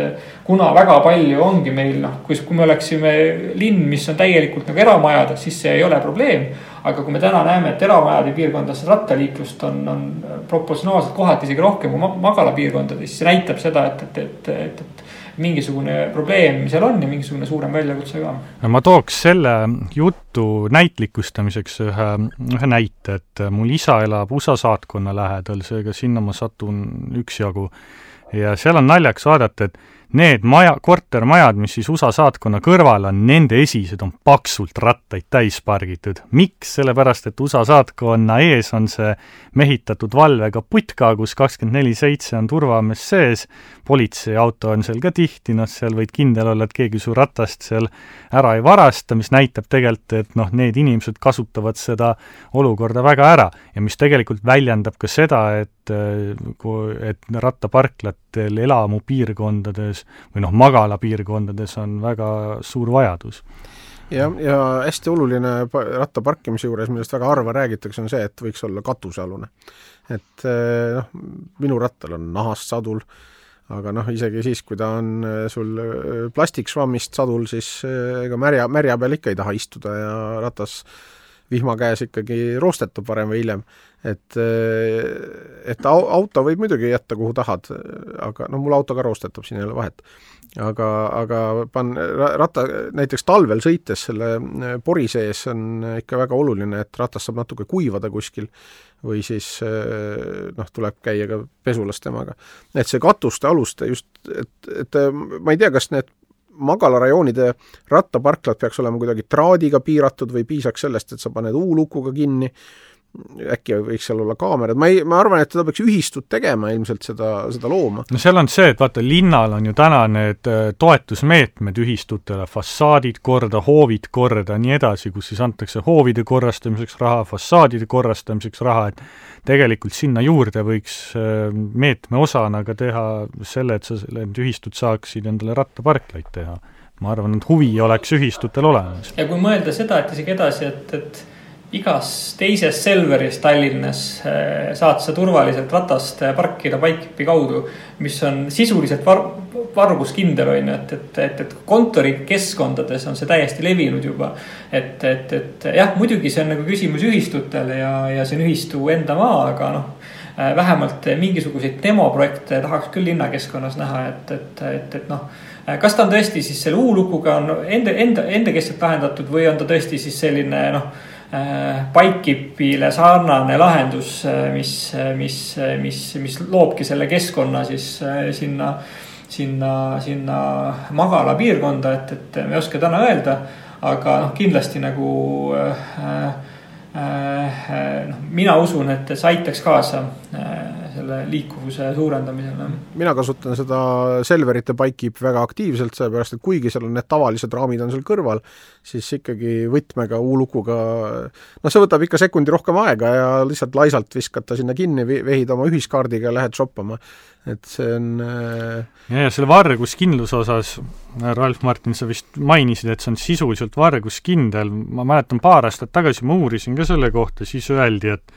kuna väga palju ongi meil noh, kui, kui me oleksime linn, mis on täielikult nagu eramajad, siis see ei ole probleem. aga kui me täna näeme, et eramajade piirkondades rattaliiklust on, on proportsionaalselt kohati isegi rohkem kui magalapiirkondades, siis see näitab seda, et, et, et, et, et mingisugune probleem seal on ja mingisugune suurem väljakutse ka.
ma tooks selle jutu näitlikustamiseks ühe, ühe näite, et mul isa elab USA saatkonna lähedal, seega sinna ma satun üksjagu ja seal on naljakas vaadata, et need maja, kortermajad, mis siis USA saatkonna kõrval on, nende esised on paksult rattaid täis pargitud. miks? sellepärast, et USA saatkonna ees on see mehitatud valvega putka, kus kakskümmend neli seitse on turvamees sees, politseiauto on seal ka tihti, noh, seal võid kindel olla, et keegi su ratast seal ära ei varasta, mis näitab tegelikult, et noh, need inimesed kasutavad seda olukorda väga ära ja mis tegelikult väljendab ka seda, et et rattaparklad erinevatel elamupiirkondades või noh, magalapiirkondades on väga suur vajadus
jah, ja hästi oluline ratta parkimise juures, millest väga harva räägitakse, on see, et võiks olla katusealune. et eh, noh, minu rattal on nahast sadul, aga noh, isegi siis, kui ta on eh, sul eh, plastikšvammist sadul, siis ega märja, märja peal ikka ei taha istuda ja ratas vihma käes ikkagi roostetub varem või hiljem. et, et auto võib muidugi jätta kuhu tahad, aga no mul auto ka roostetab, siin ei ole vahet aga, aga pan-, ratta, näiteks talvel sõites selle äh, pori sees on ikka väga oluline, et ratas saab natuke kuivada kuskil või siis äh, noh, tuleb käia ka pesulas temaga. et see katuste aluste just, et, et ma ei tea, kas need magalarajoonide rattaparklad peaks olema kuidagi traadiga piiratud või piisaks sellest, et sa paned U-lukuga kinni äkki võiks seal olla kaamerad, ma ei, ma arvan, et seda peaks ühistud tegema ilmselt, seda, seda looma.
no seal on see, et vaata, linnal on ju täna need äh, toetusmeetmed ühistutele, fassaadid korda, hoovid korda, nii edasi, kus siis antakse hoovide korrastamiseks raha, fassaadide korrastamiseks raha, et tegelikult sinna juurde võiks äh, meetme osana ka teha selle, et sa, need ühistud saaksid endale rattaparklaid teha. ma arvan, et huvi oleks ühistutel olemas.
ja kui mõelda seda, et isegi edasi, et, et igas teises Selveris Tallinnas äh, saad sa turvaliselt ratast äh, parkida Bikekeepi kaudu, mis on sisuliselt var-, varguskindel, on ju, et, et, et, et kontorikeskkondades on see täiesti levinud juba. et, et, et jah, muidugi see on nagu küsimus ühistutele ja, ja see on ühistu enda maa, aga noh äh, vähemalt mingisuguseid demoprojekte tahaks küll linnakeskkonnas näha, et, et, et, et noh. kas ta on tõesti siis selle U-lukuga on enda, enda, endakeskselt lahendatud või on ta tõesti siis selline noh Äh, sarnane lahendus, äh, mis, äh, mis, mis, mis loobki selle keskkonna siis sinna, sinna, sinna magalapiirkonda, et, et me ei oska täna öelda. aga noh, kindlasti nagu äh, äh, noh, mina usun, et see aitaks kaasa äh, selle liikuvuse suurendamisele.
mina kasutan seda Selverite Bikekeep väga aktiivselt, sellepärast et kuigi seal on need tavalised raamid on seal kõrval, siis ikkagi võtmega, U-lukuga, noh, see võtab ikka sekundi rohkem aega ja lihtsalt laisalt viskad ta sinna kinni, vehid oma ühiskaardiga ja lähed shoppama. et see on
äh... ja, ja selle varguskindluse osas, Ralf Martin, sa vist mainisid, et see on sisuliselt varguskindel, ma mäletan, paar aastat tagasi ma uurisin ka selle kohta, siis öeldi, et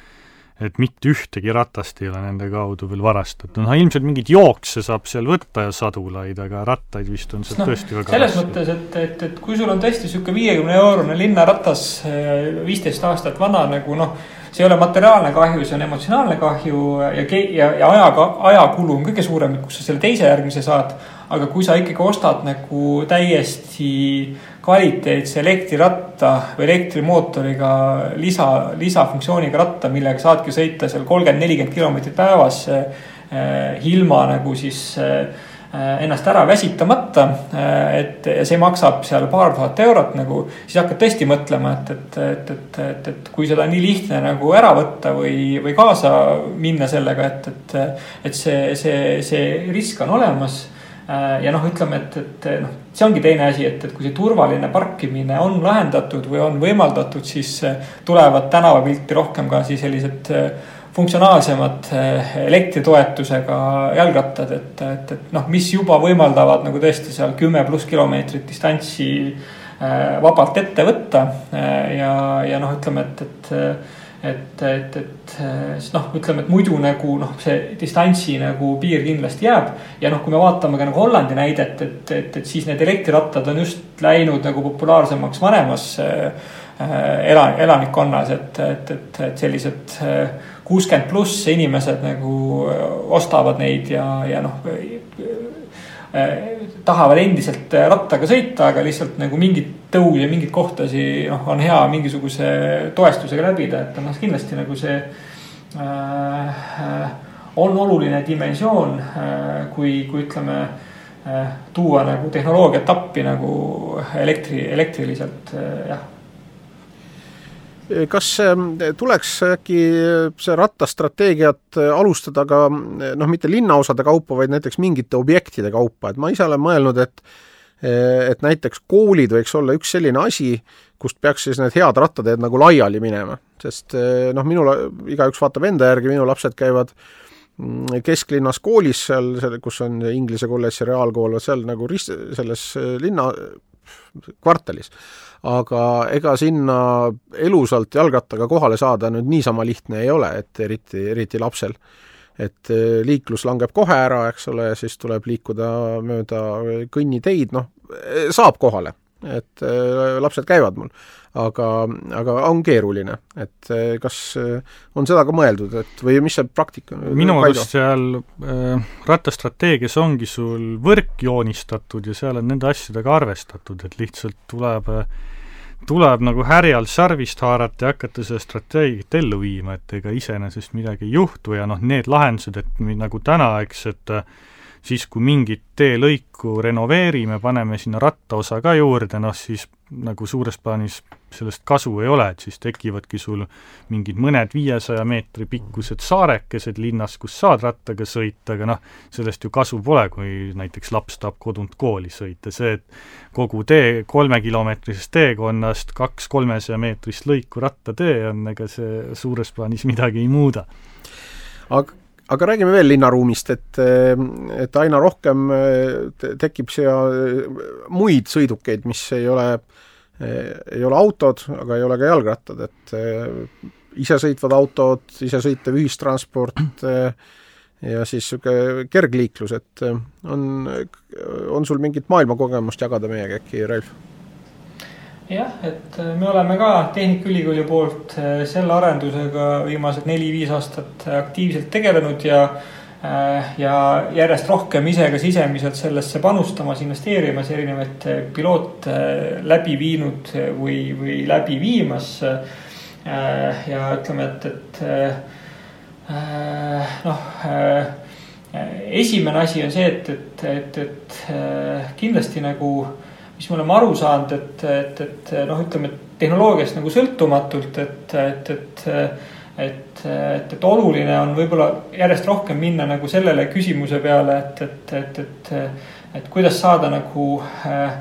et mitte ühtegi ratast ei ole nende kaudu veel varastatud, noh ilmselt mingeid jookse saab seal võtta ja sadulaid, aga rattaid vist on sealt no, tõesti väga
selles raske. mõttes, et, et, et kui sul on tõesti niisugune viiekümne eurone linnaratas, eh, viisteist aastat vana nagu noh, see ei ole materiaalne kahju, see on emotsionaalne kahju ja, ja, ja ajaga, ajakulu on kõige suurem, kus sa selle teise järgmise saad. aga kui sa ikkagi ostad nagu täiesti kvaliteetse elektriratta või elektrimootoriga lisa, lisafunktsiooniga ratta, millega saadki sõita seal kolmkümmend, nelikümmend kilomeetrit päevas eh,. ilma nagu siis eh, ennast ära väsitamata eh,. et see maksab seal paar tuhat eurot nagu, siis hakkad tõesti mõtlema, et, et, et, et, et, et kui seda nii lihtne nagu ära võtta või, või kaasa minna sellega, et, et, et see, see, see risk on olemas ja noh, ütleme, et, et noh, see ongi teine asi, et, et kui see turvaline parkimine on lahendatud või on võimaldatud, siis äh, tulevad tänavapilti rohkem ka siis sellised äh, funktsionaalsemad elektritoetusega jalgrattad, et, et, et noh, mis juba võimaldavad nagu tõesti seal kümme pluss kilomeetrit distantsi vabalt ette võtta. ja, ja noh, ütleme, et, et et, et, et siis noh, ütleme, et muidu nagu noh, see distantsi nagu piir kindlasti jääb. ja noh, kui me vaatame ka nagu Hollandi näidet, et, et, et siis need elektrirattad on just läinud nagu populaarsemaks vanemas äh, elan-, elanikkonnas, et, et, et, et sellised kuuskümmend pluss inimesed nagu ostavad neid ja, ja noh tahavad endiselt äh, rattaga sõita, aga lihtsalt nagu mingit tõu ja mingeid kohtasi noh, on hea mingisuguse toestusega läbida, et noh, kindlasti nagu see äh, on oluline dimensioon äh,, kui, kui ütleme äh, tuua nagu tehnoloogiat appi nagu elektri, elektriliselt äh, jah
kas ähm, tuleks äkki see rattastrateegiat äh, alustada ka noh, mitte linnaosade kaupa, vaid näiteks mingite objektide kaupa, et ma ise olen mõelnud, et äh, et näiteks koolid võiks olla üks selline asi, kust peaks siis need head rattateed nagu laiali minema, sest noh, minul, igaüks vaatab enda järgi, minu lapsed käivad mm, kesklinnas koolis seal, kus on Inglise kolledž ja reaalkool, seal nagu rist-, selles linna kvartalis. aga ega sinna elusalt jalgrattaga kohale saada nüüd niisama lihtne ei ole, et eriti, eriti lapsel. et liiklus langeb kohe ära, eks ole, siis tuleb liikuda mööda kõnniteid, noh, saab kohale et äh, lapsed käivad mul. aga, aga on keeruline, et äh, kas äh, on seda ka mõeldud, et või mis see praktika
minu arust seal äh, rattastrateegias ongi sul võrk joonistatud ja seal on nende asjadega arvestatud, et lihtsalt tuleb tuleb nagu härjal sarvist haarata ja hakata seda strateegiat ellu viima, et ega iseenesest midagi ei juhtu ja noh, need lahendused, et nagu täna, eks, et siis kui mingit teelõiku renoveerime, paneme sinna rattaosa ka juurde, noh siis nagu suures plaanis sellest kasu ei ole, et siis tekivadki sul mingid mõned viiesaja meetri pikkused saarekesed linnas, kus saad rattaga sõita, aga noh, sellest ju kasu pole, kui näiteks laps tahab kodunt kooli sõita, see, et kogu tee, kolmekilomeetrisest teekonnast kaks kolmesaja meetrist lõiku rattatee on, ega see suures plaanis midagi ei muuda.
aga aga räägime veel linnaruumist, et, et aina rohkem tekib siia muid sõidukeid, mis ei ole, ei ole autod, aga ei ole ka jalgrattad, et isesõitvad autod, isesõitev ühistransport ja siis niisugune kergliiklus, et on, on sul mingit maailmakogemust jagada meiega äkki, Ralf?
Jah, et äh, me oleme ka Tehnikaülikooli poolt äh, selle arendusega viimased neli-viis aastat aktiivselt tegelenud ja äh, ja järjest rohkem ise ka sisemiselt sellesse panustamas, investeerimas, erinevaid piloote läbi viinud või, või läbi viimas. ja ütleme, et, et noh, esimene asi on see, et, et, et, et kindlasti nagu mis me oleme aru saanud, et, et, et noh, ütleme tehnoloogiast nagu sõltumatult, et, et, et et, et, et oluline on võib-olla järjest rohkem minna nagu sellele küsimuse peale, et, et, et, et, et kuidas saada nagu äh,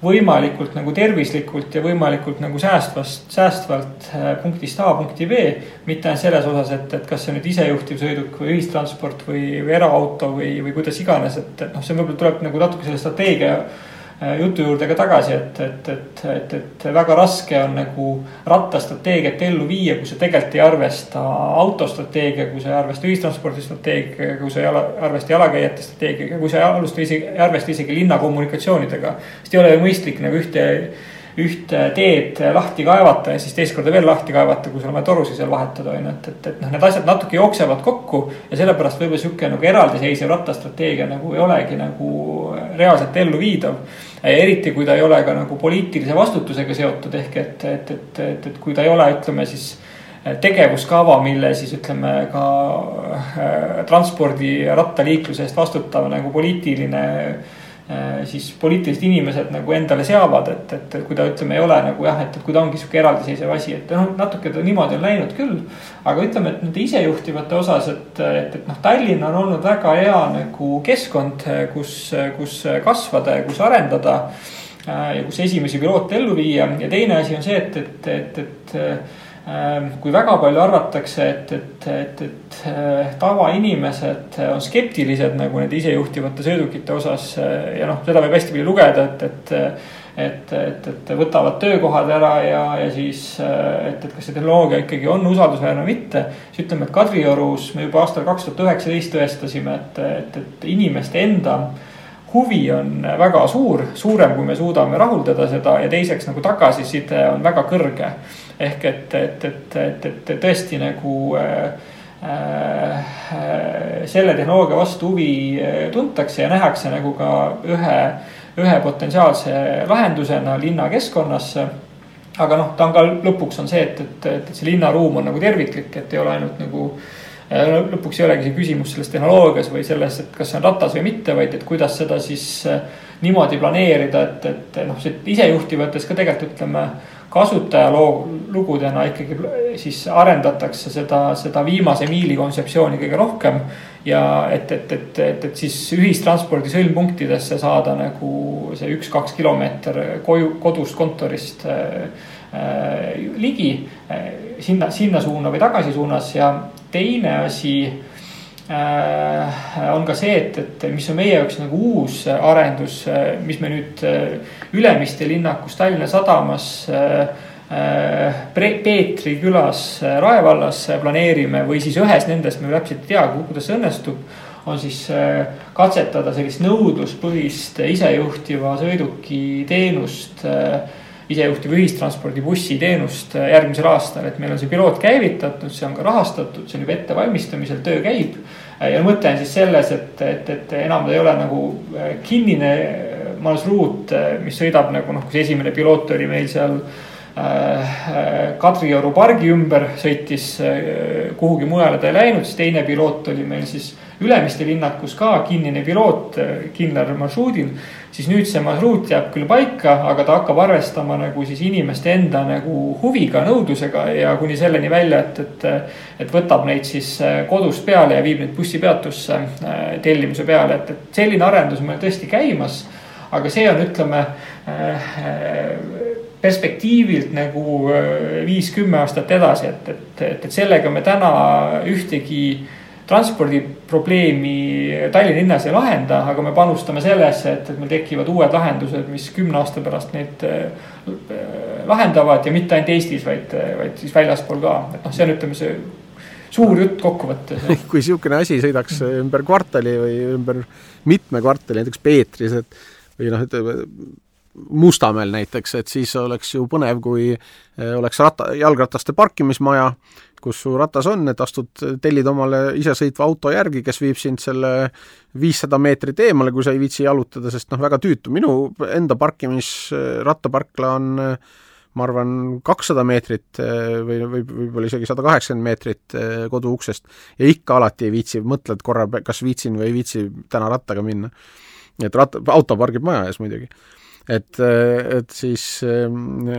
võimalikult nagu tervislikult ja võimalikult nagu säästvast, säästvalt äh, punktist A punkti B. mitte ainult selles osas, et, et kas see on nüüd isejuhtiv sõiduk või ühistransport või, või eraauto või, või kuidas iganes, et, et noh, see võib-olla tuleb nagu natuke selle strateegia jutu juurde ka tagasi, et, et, et, et, et väga raske on nagu rattastrateegiat ellu viia, kui sa tegelikult ei arvesta autostrateegiaga, kui sa ei arvesta ühistranspordi strateegiaga, kui sa ei arvesta jalakäijate strateegiaga, kui sa ei alusta isegi, ei arvesta isegi linnakommunikatsioonidega. sest ei ole ju mõistlik nagu ühte ühte teed lahti kaevata ja siis teist korda veel lahti kaevata, kui sul on vaja torusid seal vahetada, on ju, et, et, et noh, need asjad natuke jooksevad kokku. ja sellepärast võib-olla sihuke nagu eraldiseisev rattastrateegia nagu ei olegi nagu reaalselt elluviidav. eriti kui ta ei ole ka nagu poliitilise vastutusega seotud, ehk et, et, et, et, et kui ta ei ole, ütleme siis tegevuskava, mille siis ütleme ka äh, transpordi rattaliikluse eest vastutav nagu poliitiline Äh, siis poliitilised inimesed nagu endale seavad, et, et kui ta ütleme, ei ole nagu jah, et, et kui ta ongi sihuke eraldiseisev asi, et noh, natuke ta niimoodi on läinud küll. aga ütleme, et nende isejuhtivate osas, et, et, et noh, Tallinn on olnud väga hea nagu keskkond, kus, kus kasvada ja kus arendada. ja kus esimesi piloote ellu viia ja teine asi on see, et, et, et, et kui väga palju arvatakse, et, et, et, et eh, tavainimesed on skeptilised nagu nende isejuhtivate sõidukite osas eh, ja noh, seda võib hästi palju lugeda, et, et et, et, et võtavad töökohad ära ja, ja siis, et, et kas see tehnoloogia ikkagi on usaldusväärne või mitte. siis ütleme, et Kadriorus me juba aastal kaks tuhat üheksateist tõestasime, et, et, et inimeste enda huvi on väga suur, suurem, kui me suudame rahuldada seda ja teiseks nagu tagasiside on väga kõrge ehk et, et, et, et, et tõesti nagu äh, äh, selle tehnoloogia vastu huvi äh, tuntakse ja nähakse nagu ka ühe, ühe potentsiaalse lahendusena linnakeskkonnasse. Aga noh, ta on ka lõpuks on see, et, et, et see linnaruum on nagu terviklik, et ei ole ainult nagu äh, lõpuks ei olegi see küsimus selles tehnoloogias või selles, et kas see on ratas või mitte, vaid et kuidas seda siis niimoodi planeerida, et, et noh, see isejuhtivates ka tegelikult ütleme kasutajaloo lugudena ikkagi siis arendatakse seda, seda viimase miili kontseptsiooni kõige rohkem. ja et, et, et, et, et siis ühistranspordi sõlmpunktidesse saada nagu see üks-kaks kilomeeter koju, kodust, kontorist äh, äh, ligi äh,. sinna, sinna suuna või tagasi suunas ja teine asi on ka see, et, et mis on meie jaoks nagu uus arendus, mis me nüüd Ülemiste linnakus Tallinna sadamas Peetri külas Rae vallas planeerime või siis ühes nendest, me täpselt ei tea, kuidas see õnnestub on siis katsetada sellist nõudluspõhist isejuhtiva sõiduki teenust isejuhtiva ühistranspordi bussiteenust äh, järgmisel aastal, et meil on see piloot käivitatud, see on ka rahastatud, see on juba ettevalmistamisel, töö käib. Äh, ja mõte on siis selles, et, et, et enam ei ole nagu äh, kinnine marsruut, mis sõidab nagu noh, kus esimene piloot oli meil seal Kadrioru pargi ümber, sõitis kuhugi mujale ta ei läinud, siis teine piloot oli meil siis Ülemiste linnakus ka kinnine piloot kindlal marsruudil siis nüüd see marsruut jääb küll paika, aga ta hakkab arvestama nagu siis inimeste enda nagu huviga, nõudlusega ja kuni selleni välja, et, et. et võtab neid siis äh, kodust peale ja viib neid bussipeatusse äh, tellimuse peale, et, et selline arendus on meil tõesti käimas. aga see on, ütleme äh, perspektiivilt nagu viis-kümme aastat edasi, et, et, et, et sellega me täna ühtegi transpordiprobleemi Tallinna linnas ei lahenda, aga me panustame sellesse, et, et meil tekivad uued lahendused, mis kümne aasta pärast neid äh, lahendavad ja mitte ainult Eestis, vaid, vaid siis väljaspool ka, et noh, see on, ütleme, see suur jutt kokkuvõttes.
kui sihukene asi sõidaks ümber kvartali või ümber mitme kvartali, näiteks Peetris, et või noh, ütleme Mustamäel näiteks, et siis oleks ju põnev, kui äh, oleks ratta, jalgrataste parkimismaja kus su ratas on, et astud, tellid omale isesõitva auto järgi, kes viib sind selle viissada meetrit eemale, kui sa ei viitsi jalutada, sest noh, väga tüütu, minu enda parkimis, rattaparkla on ma arvan, kakssada meetrit või, või võib-olla isegi sada kaheksakümmend meetrit kodu uksest ja ikka alati ei viitsi, mõtled korra, kas viitsin või ei viitsi täna rattaga minna. et ratta, auto pargib maja ees muidugi et, et siis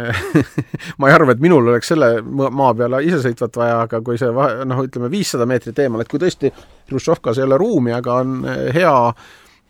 ma ei arva, et minul oleks selle maa peale isesõitvat vaja, aga kui see noh, ütleme viissada meetrit eemal, et kui tõesti Hruštšovkas ei ole ruumi, aga on hea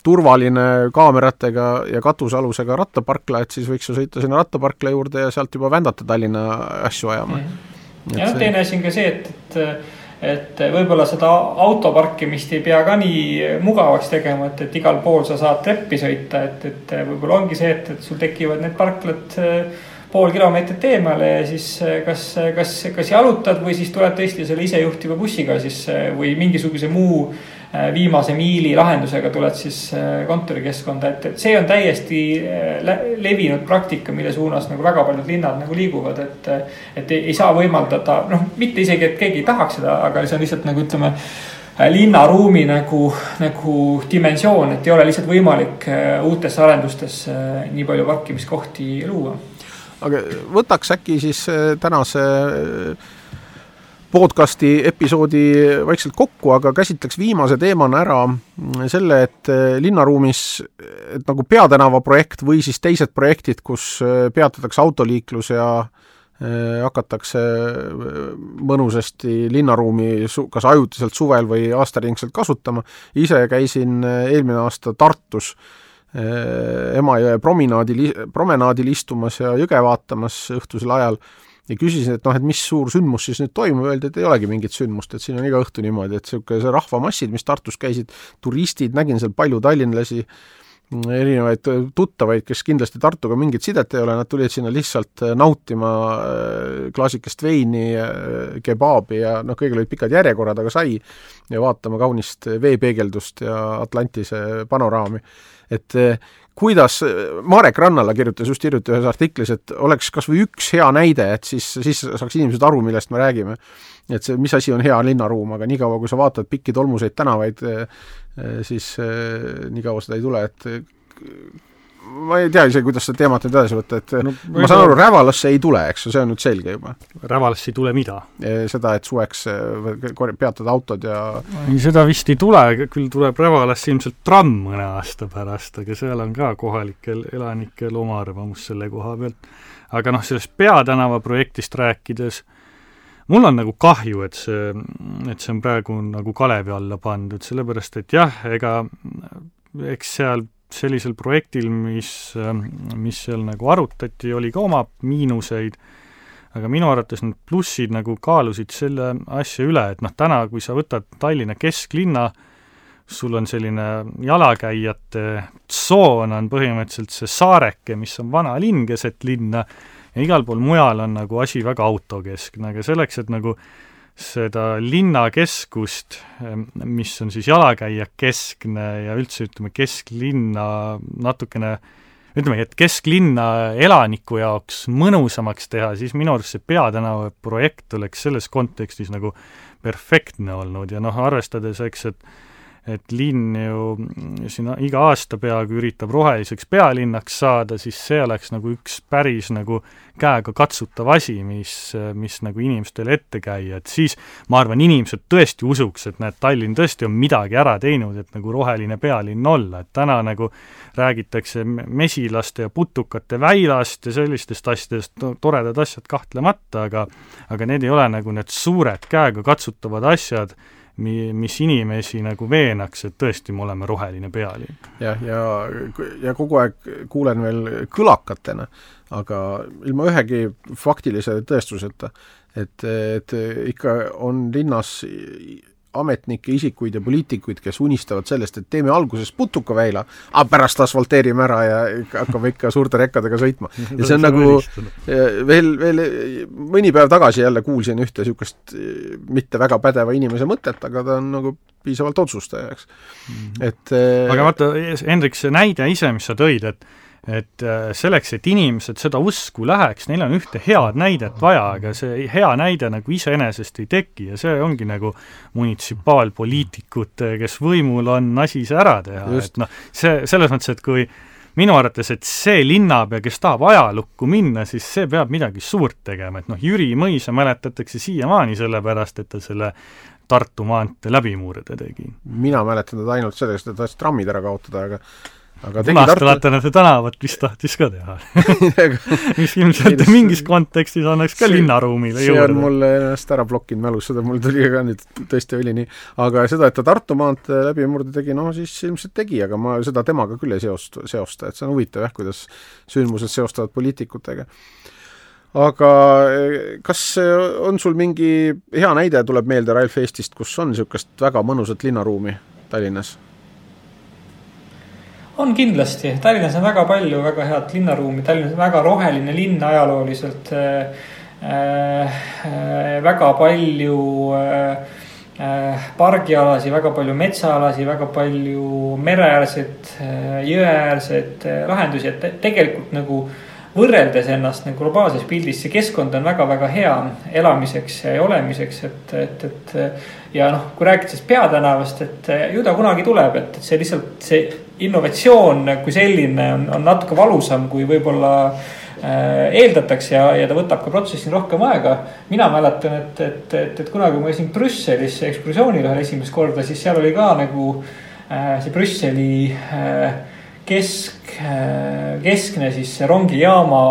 turvaline kaameratega ja katusealusega rattaparkla, et siis võiks ju sõita sinna rattaparkla juurde ja sealt juba vändata Tallinna asju ajama mm.
-hmm. ja noh, teine asi on ka see, et, et et võib-olla seda auto parkimist ei pea ka nii mugavaks tegema, et, et igal pool sa saad treppi sõita, et, et võib-olla ongi see, et, et sul tekivad need parklad äh, pool kilomeetrit eemale ja siis äh, kas, kas, kas jalutad või siis tuled tõesti selle isejuhtiva bussiga siis äh, või mingisuguse muu viimase miili lahendusega tuled siis kontorikeskkonda, et, et see on täiesti levinud praktika, mille suunas nagu väga paljud linnad nagu liiguvad, et. et ei saa võimaldada, noh, mitte isegi, et keegi ei tahaks seda, aga see on lihtsalt nagu ütleme linnaruumi nagu, nagu dimensioon, et ei ole lihtsalt võimalik uutesse arendustesse nii palju parkimiskohti luua.
Aga võtaks äkki siis tänase podcasti episoodi vaikselt kokku, aga käsitleks viimase teemana ära selle, et eh, linnaruumis, et nagu peatänava projekt või siis teised projektid, kus peatatakse autoliiklus ja hakatakse mõnusasti linnaruumi kas ajutiselt suvel või aastaringselt kasutama. ise käisin eelmine aasta Tartus Emajõe promenaadil, promenaadil istumas ja jõge vaatamas õhtusel ajal ja küsisin, et noh, et mis suur sündmus siis nüüd toimub, öeldi, et ei olegi mingit sündmust, et siin on iga õhtu niimoodi, et niisugune see rahvamassid, mis Tartus käisid, turistid, nägin seal palju tallinlasi, erinevaid tuttavaid, kes kindlasti Tartuga mingit sidet ei ole, nad tulid sinna lihtsalt äh, nautima äh, klaasikest veini, äh, kebaabi ja noh, kõigil olid pikad järjekorrad, aga sai ja vaatama kaunist veepeegeldust ja Atlantise panoraami. Et kuidas, Marek Rannala kirjutas just hiljuti ühes artiklis, et oleks kas või üks hea näide, et siis, siis saaks inimesed aru, millest me räägime. et see, mis asi on hea linnaruum, aga niikaua, kui sa vaatad pikki tolmuseid tänavaid, siis niikaua seda ei tule, et ma ei tea isegi, kuidas seda teemat nüüd edasi võtta, et no, ma saan aru, Rävalasse ei tule, eks ju, see on nüüd selge juba.
Rävalasse ei tule mida?
seda, et suveks peatada autod ja
ei, seda vist ei tule, küll tuleb Rävalasse ilmselt tramm mõne aasta pärast, aga seal on ka kohalikel elanikel oma arvamus selle koha pealt. aga noh, sellest peatänava projektist rääkides, mul on nagu kahju, et see, et see on praegu nagu kalevi alla pandud, sellepärast et jah, ega eks seal sellisel projektil, mis, mis seal nagu arutati, oli ka oma miinuseid, aga minu arvates need plussid nagu kaalusid selle asja üle, et noh, täna, kui sa võtad Tallinna kesklinna, sul on selline jalakäijate tsoon on põhimõtteliselt see saareke, mis on vana linn keset linna, ja igal pool mujal on nagu asi väga autokeskne, aga selleks, et nagu seda linnakeskust, mis on siis jalakäijakeskne ja üldse ütleme, kesklinna natukene ütleme, et kesklinna elaniku jaoks mõnusamaks teha, siis minu arust see Peatänava projekt oleks selles kontekstis nagu perfektne olnud. Ja noh, arvestades, eks, et et linn ju siin iga aasta peaaegu üritab roheliseks pealinnaks saada, siis see oleks nagu üks päris nagu käegakatsutav asi, mis, mis nagu inimestele ette käia, et siis ma arvan, inimesed tõesti usuks, et näed, Tallinn tõesti on midagi ära teinud, et nagu roheline pealinn olla, et täna nagu räägitakse mesilaste ja putukate väilast ja sellistest asjadest, toredad asjad kahtlemata, aga aga need ei ole nagu need suured käegakatsutavad asjad, mi-, mis inimesi nagu veenaks, et tõesti, me oleme roheline pealinn.
jah, ja, ja, ja kogu aeg kuulen veel kõlakatena, aga ilma ühegi faktilise tõestuseta, et, et ikka on linnas ametnikke, isikuid ja poliitikuid, kes unistavad sellest, et teeme alguses putukaväila, aga pärast asfalteerime ära ja hakkame ikka suurte rekkadega sõitma. ja see on nagu veel, veel mõni päev tagasi jälle kuulsin ühte niisugust mitte väga pädeva inimese mõtet, aga ta on nagu piisavalt otsustaja, eks. -hmm. et
aga vaata, Hendrik, see näide ise, mis sa tõid, et et äh, selleks, et inimesed seda usku läheks, neil on ühte head näidet vaja, aga see hea näide nagu iseenesest ei teki ja see ongi nagu munitsipaalpoliitikute, kes võimul on, asi see ära teha, et noh, see, selles mõttes, et kui minu arvates, et see linnapea, kes tahab ajalukku minna, siis see peab midagi suurt tegema, et noh, Jüri Mõisa mäletatakse siiamaani sellepärast, et ta selle Tartu maantee läbimurde tegi.
mina mäletan teda ainult sellest, et ta tahtis trammid ära kaotada, aga
aga punastelatenate tänavat vist tahtis ka teha mis ilmselt mingis kontekstis annaks ka see, linnaruumile
see juurde. see on mul ennast ära blokkinud mälus, seda mul tuli ka nüüd, tõesti oli nii. aga seda, et ta Tartu maantee läbimurde tegi, no siis ilmselt tegi, aga ma seda temaga küll ei seost-, seosta, et see on huvitav jah, kuidas sündmused seostavad poliitikutega. aga kas on sul mingi hea näide, tuleb meelde Ralf Eestist, kus on niisugust väga mõnusat linnaruumi Tallinnas?
On kindlasti, Tallinnas on väga palju väga head linnaruumi, Tallinn on väga roheline linn ajalooliselt äh,. Äh, väga palju äh, äh pargialasi, väga palju metsaalasid, väga palju mereäärseid, äh, jõeäärseid äh, lahendusi, et tegelikult nagu võrreldes ennast nagu globaalses pildis, see keskkond on väga-väga hea elamiseks ja olemiseks, et, et, et. ja noh, kui rääkida sellest peatänavast, et ju ta kunagi tuleb, et, et see lihtsalt see innovatsioon kui selline on, on natuke valusam, kui võib-olla äh, eeldatakse ja, ja ta võtab ka protsessil rohkem aega. mina mäletan, et, et, et, et kunagi ma käisin Brüsselis ekskursioonil ühel esimest korda, siis seal oli ka nagu äh, see Brüsseli äh, kesk, keskne siis rongijaama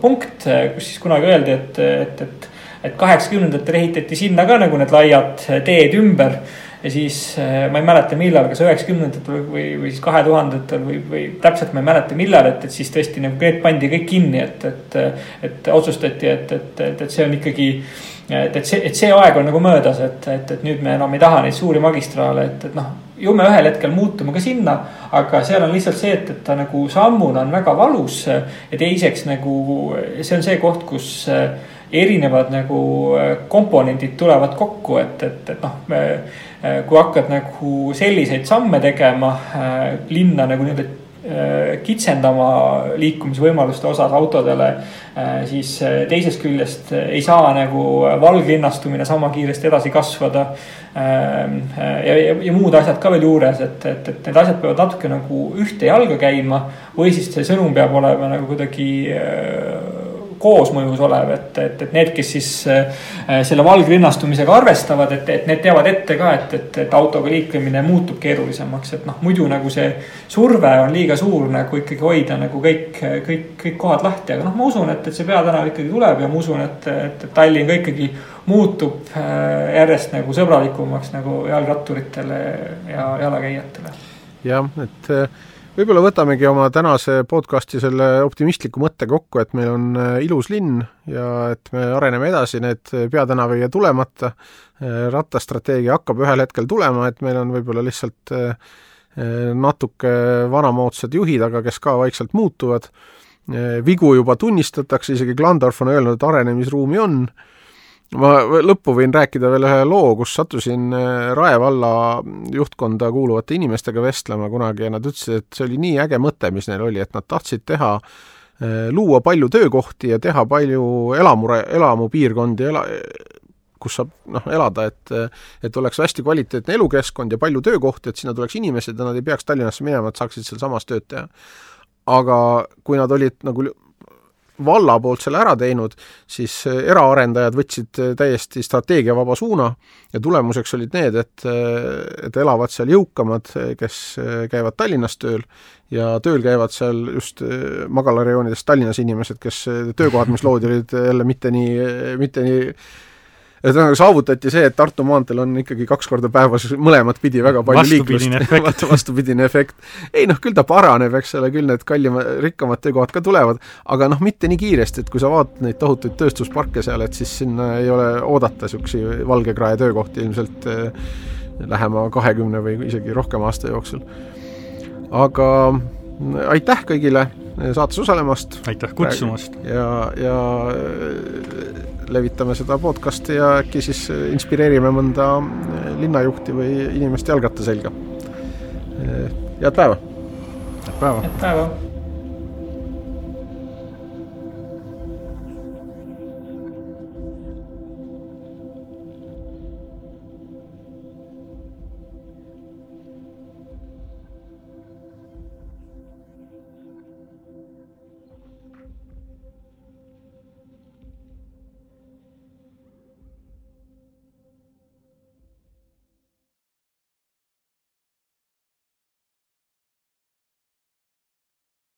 punkt, kus siis kunagi öeldi, et, et, et, et kaheksakümnendatel ehitati sinna ka nagu need laiad teed ümber. Ja siis ma ei mäleta, millal, kas üheksakümnendatel või, või siis kahe tuhandetel või, või täpselt ma ei mäleta, millal, et, et siis tõesti nagu need pandi kõik kinni, et, et, et otsustati, et, et, et, et see on ikkagi et, et see, et see aeg on nagu möödas, et, et, et nüüd me enam ei taha neid suuri magistraale, et, et noh ju me ühel hetkel muutume ka sinna, aga seal on lihtsalt see, et, et ta nagu sammuna on väga valus. ja teiseks nagu see on see koht, kus eh, erinevad nagu eh, komponendid tulevad kokku, et, et, et noh, eh, kui hakkad nagu selliseid samme tegema linna nagu nii-öelda kitsendama liikumisvõimaluste osas autodele, siis teisest küljest ei saa nagu valglinnastumine sama kiiresti edasi kasvada Ähm, äh, ja, ja, ja muud asjad ka veel juures, et, et, et need asjad peavad natuke nagu ühte jalga käima. või siis see sõnum peab olema nagu kuidagi äh, koosmõjus olev, et, et, et need, kes siis äh, selle valgrinnastumisega arvestavad, et, et need teavad ette ka, et, et, et autoga liiklemine muutub keerulisemaks, et noh, muidu nagu see surve on liiga suur nagu ikkagi hoida nagu kõik, kõik, kõik kohad lahti, aga noh, ma usun, et, et see peatänav ikkagi tuleb ja ma usun, et, et, et Tallinn ka ikkagi muutub äh, järjest nagu sõbralikumaks nagu jalgratturitele ja jalakäijatele.
jah, et äh, võib-olla võtamegi oma tänase podcasti selle optimistliku mõtte kokku, et meil on äh, ilus linn ja et me areneme edasi, need peatänav ei jää tulemata, äh, rattastrateegia hakkab ühel hetkel tulema, et meil on võib-olla lihtsalt äh, natuke vanamoodsad juhid, aga kes ka vaikselt muutuvad, vigu juba tunnistatakse, isegi Glandorf on öelnud, et arenemisruumi on, ma lõppu võin rääkida veel ühe loo, kus sattusin äh, Rae valla juhtkonda kuuluvate inimestega vestlema kunagi ja nad ütlesid, et see oli nii äge mõte, mis neil oli, et nad tahtsid teha, äh, luua palju töökohti ja teha palju elamu, elamupiirkondi, ela-, kus saab noh, elada, et et oleks hästi kvaliteetne elukeskkond ja palju töökohti, et sinna tuleks inimesed ja nad ei peaks Tallinnasse minema, et saaksid sealsamas tööd teha. aga kui nad olid nagu valla poolt selle ära teinud, siis äh, eraarendajad võtsid äh, täiesti strateegiavaba suuna ja tulemuseks olid need, et, äh, et elavad seal jõukamad, kes käivad Tallinnas tööl ja tööl käivad seal just magalarajoonidest Tallinnas inimesed, kes töökohad, mis loodi, olid jälle mitte nii, mitte nii ühesõnaga saavutati see, et Tartu maanteel on ikkagi kaks korda päevas mõlemat pidi väga palju
vastupidine
liiklust. vastupidine efekt. ei noh, küll ta paraneb, eks ole, küll need kallima, rikkamad töökohad ka tulevad, aga noh, mitte nii kiiresti, et kui sa vaatad neid tohutuid tööstusparke seal, et siis sinna ei ole oodata niisuguseid valgekrae töökohti ilmselt eh, lähema kahekümne või isegi rohkema aasta jooksul. aga aitäh kõigile saates osalemast.
aitäh kutsumast.
ja, ja levitame seda podcast'i ja äkki siis inspireerime mõnda linnajuhti või inimest jalgratta selga. head päeva!
head päeva!
head päeva!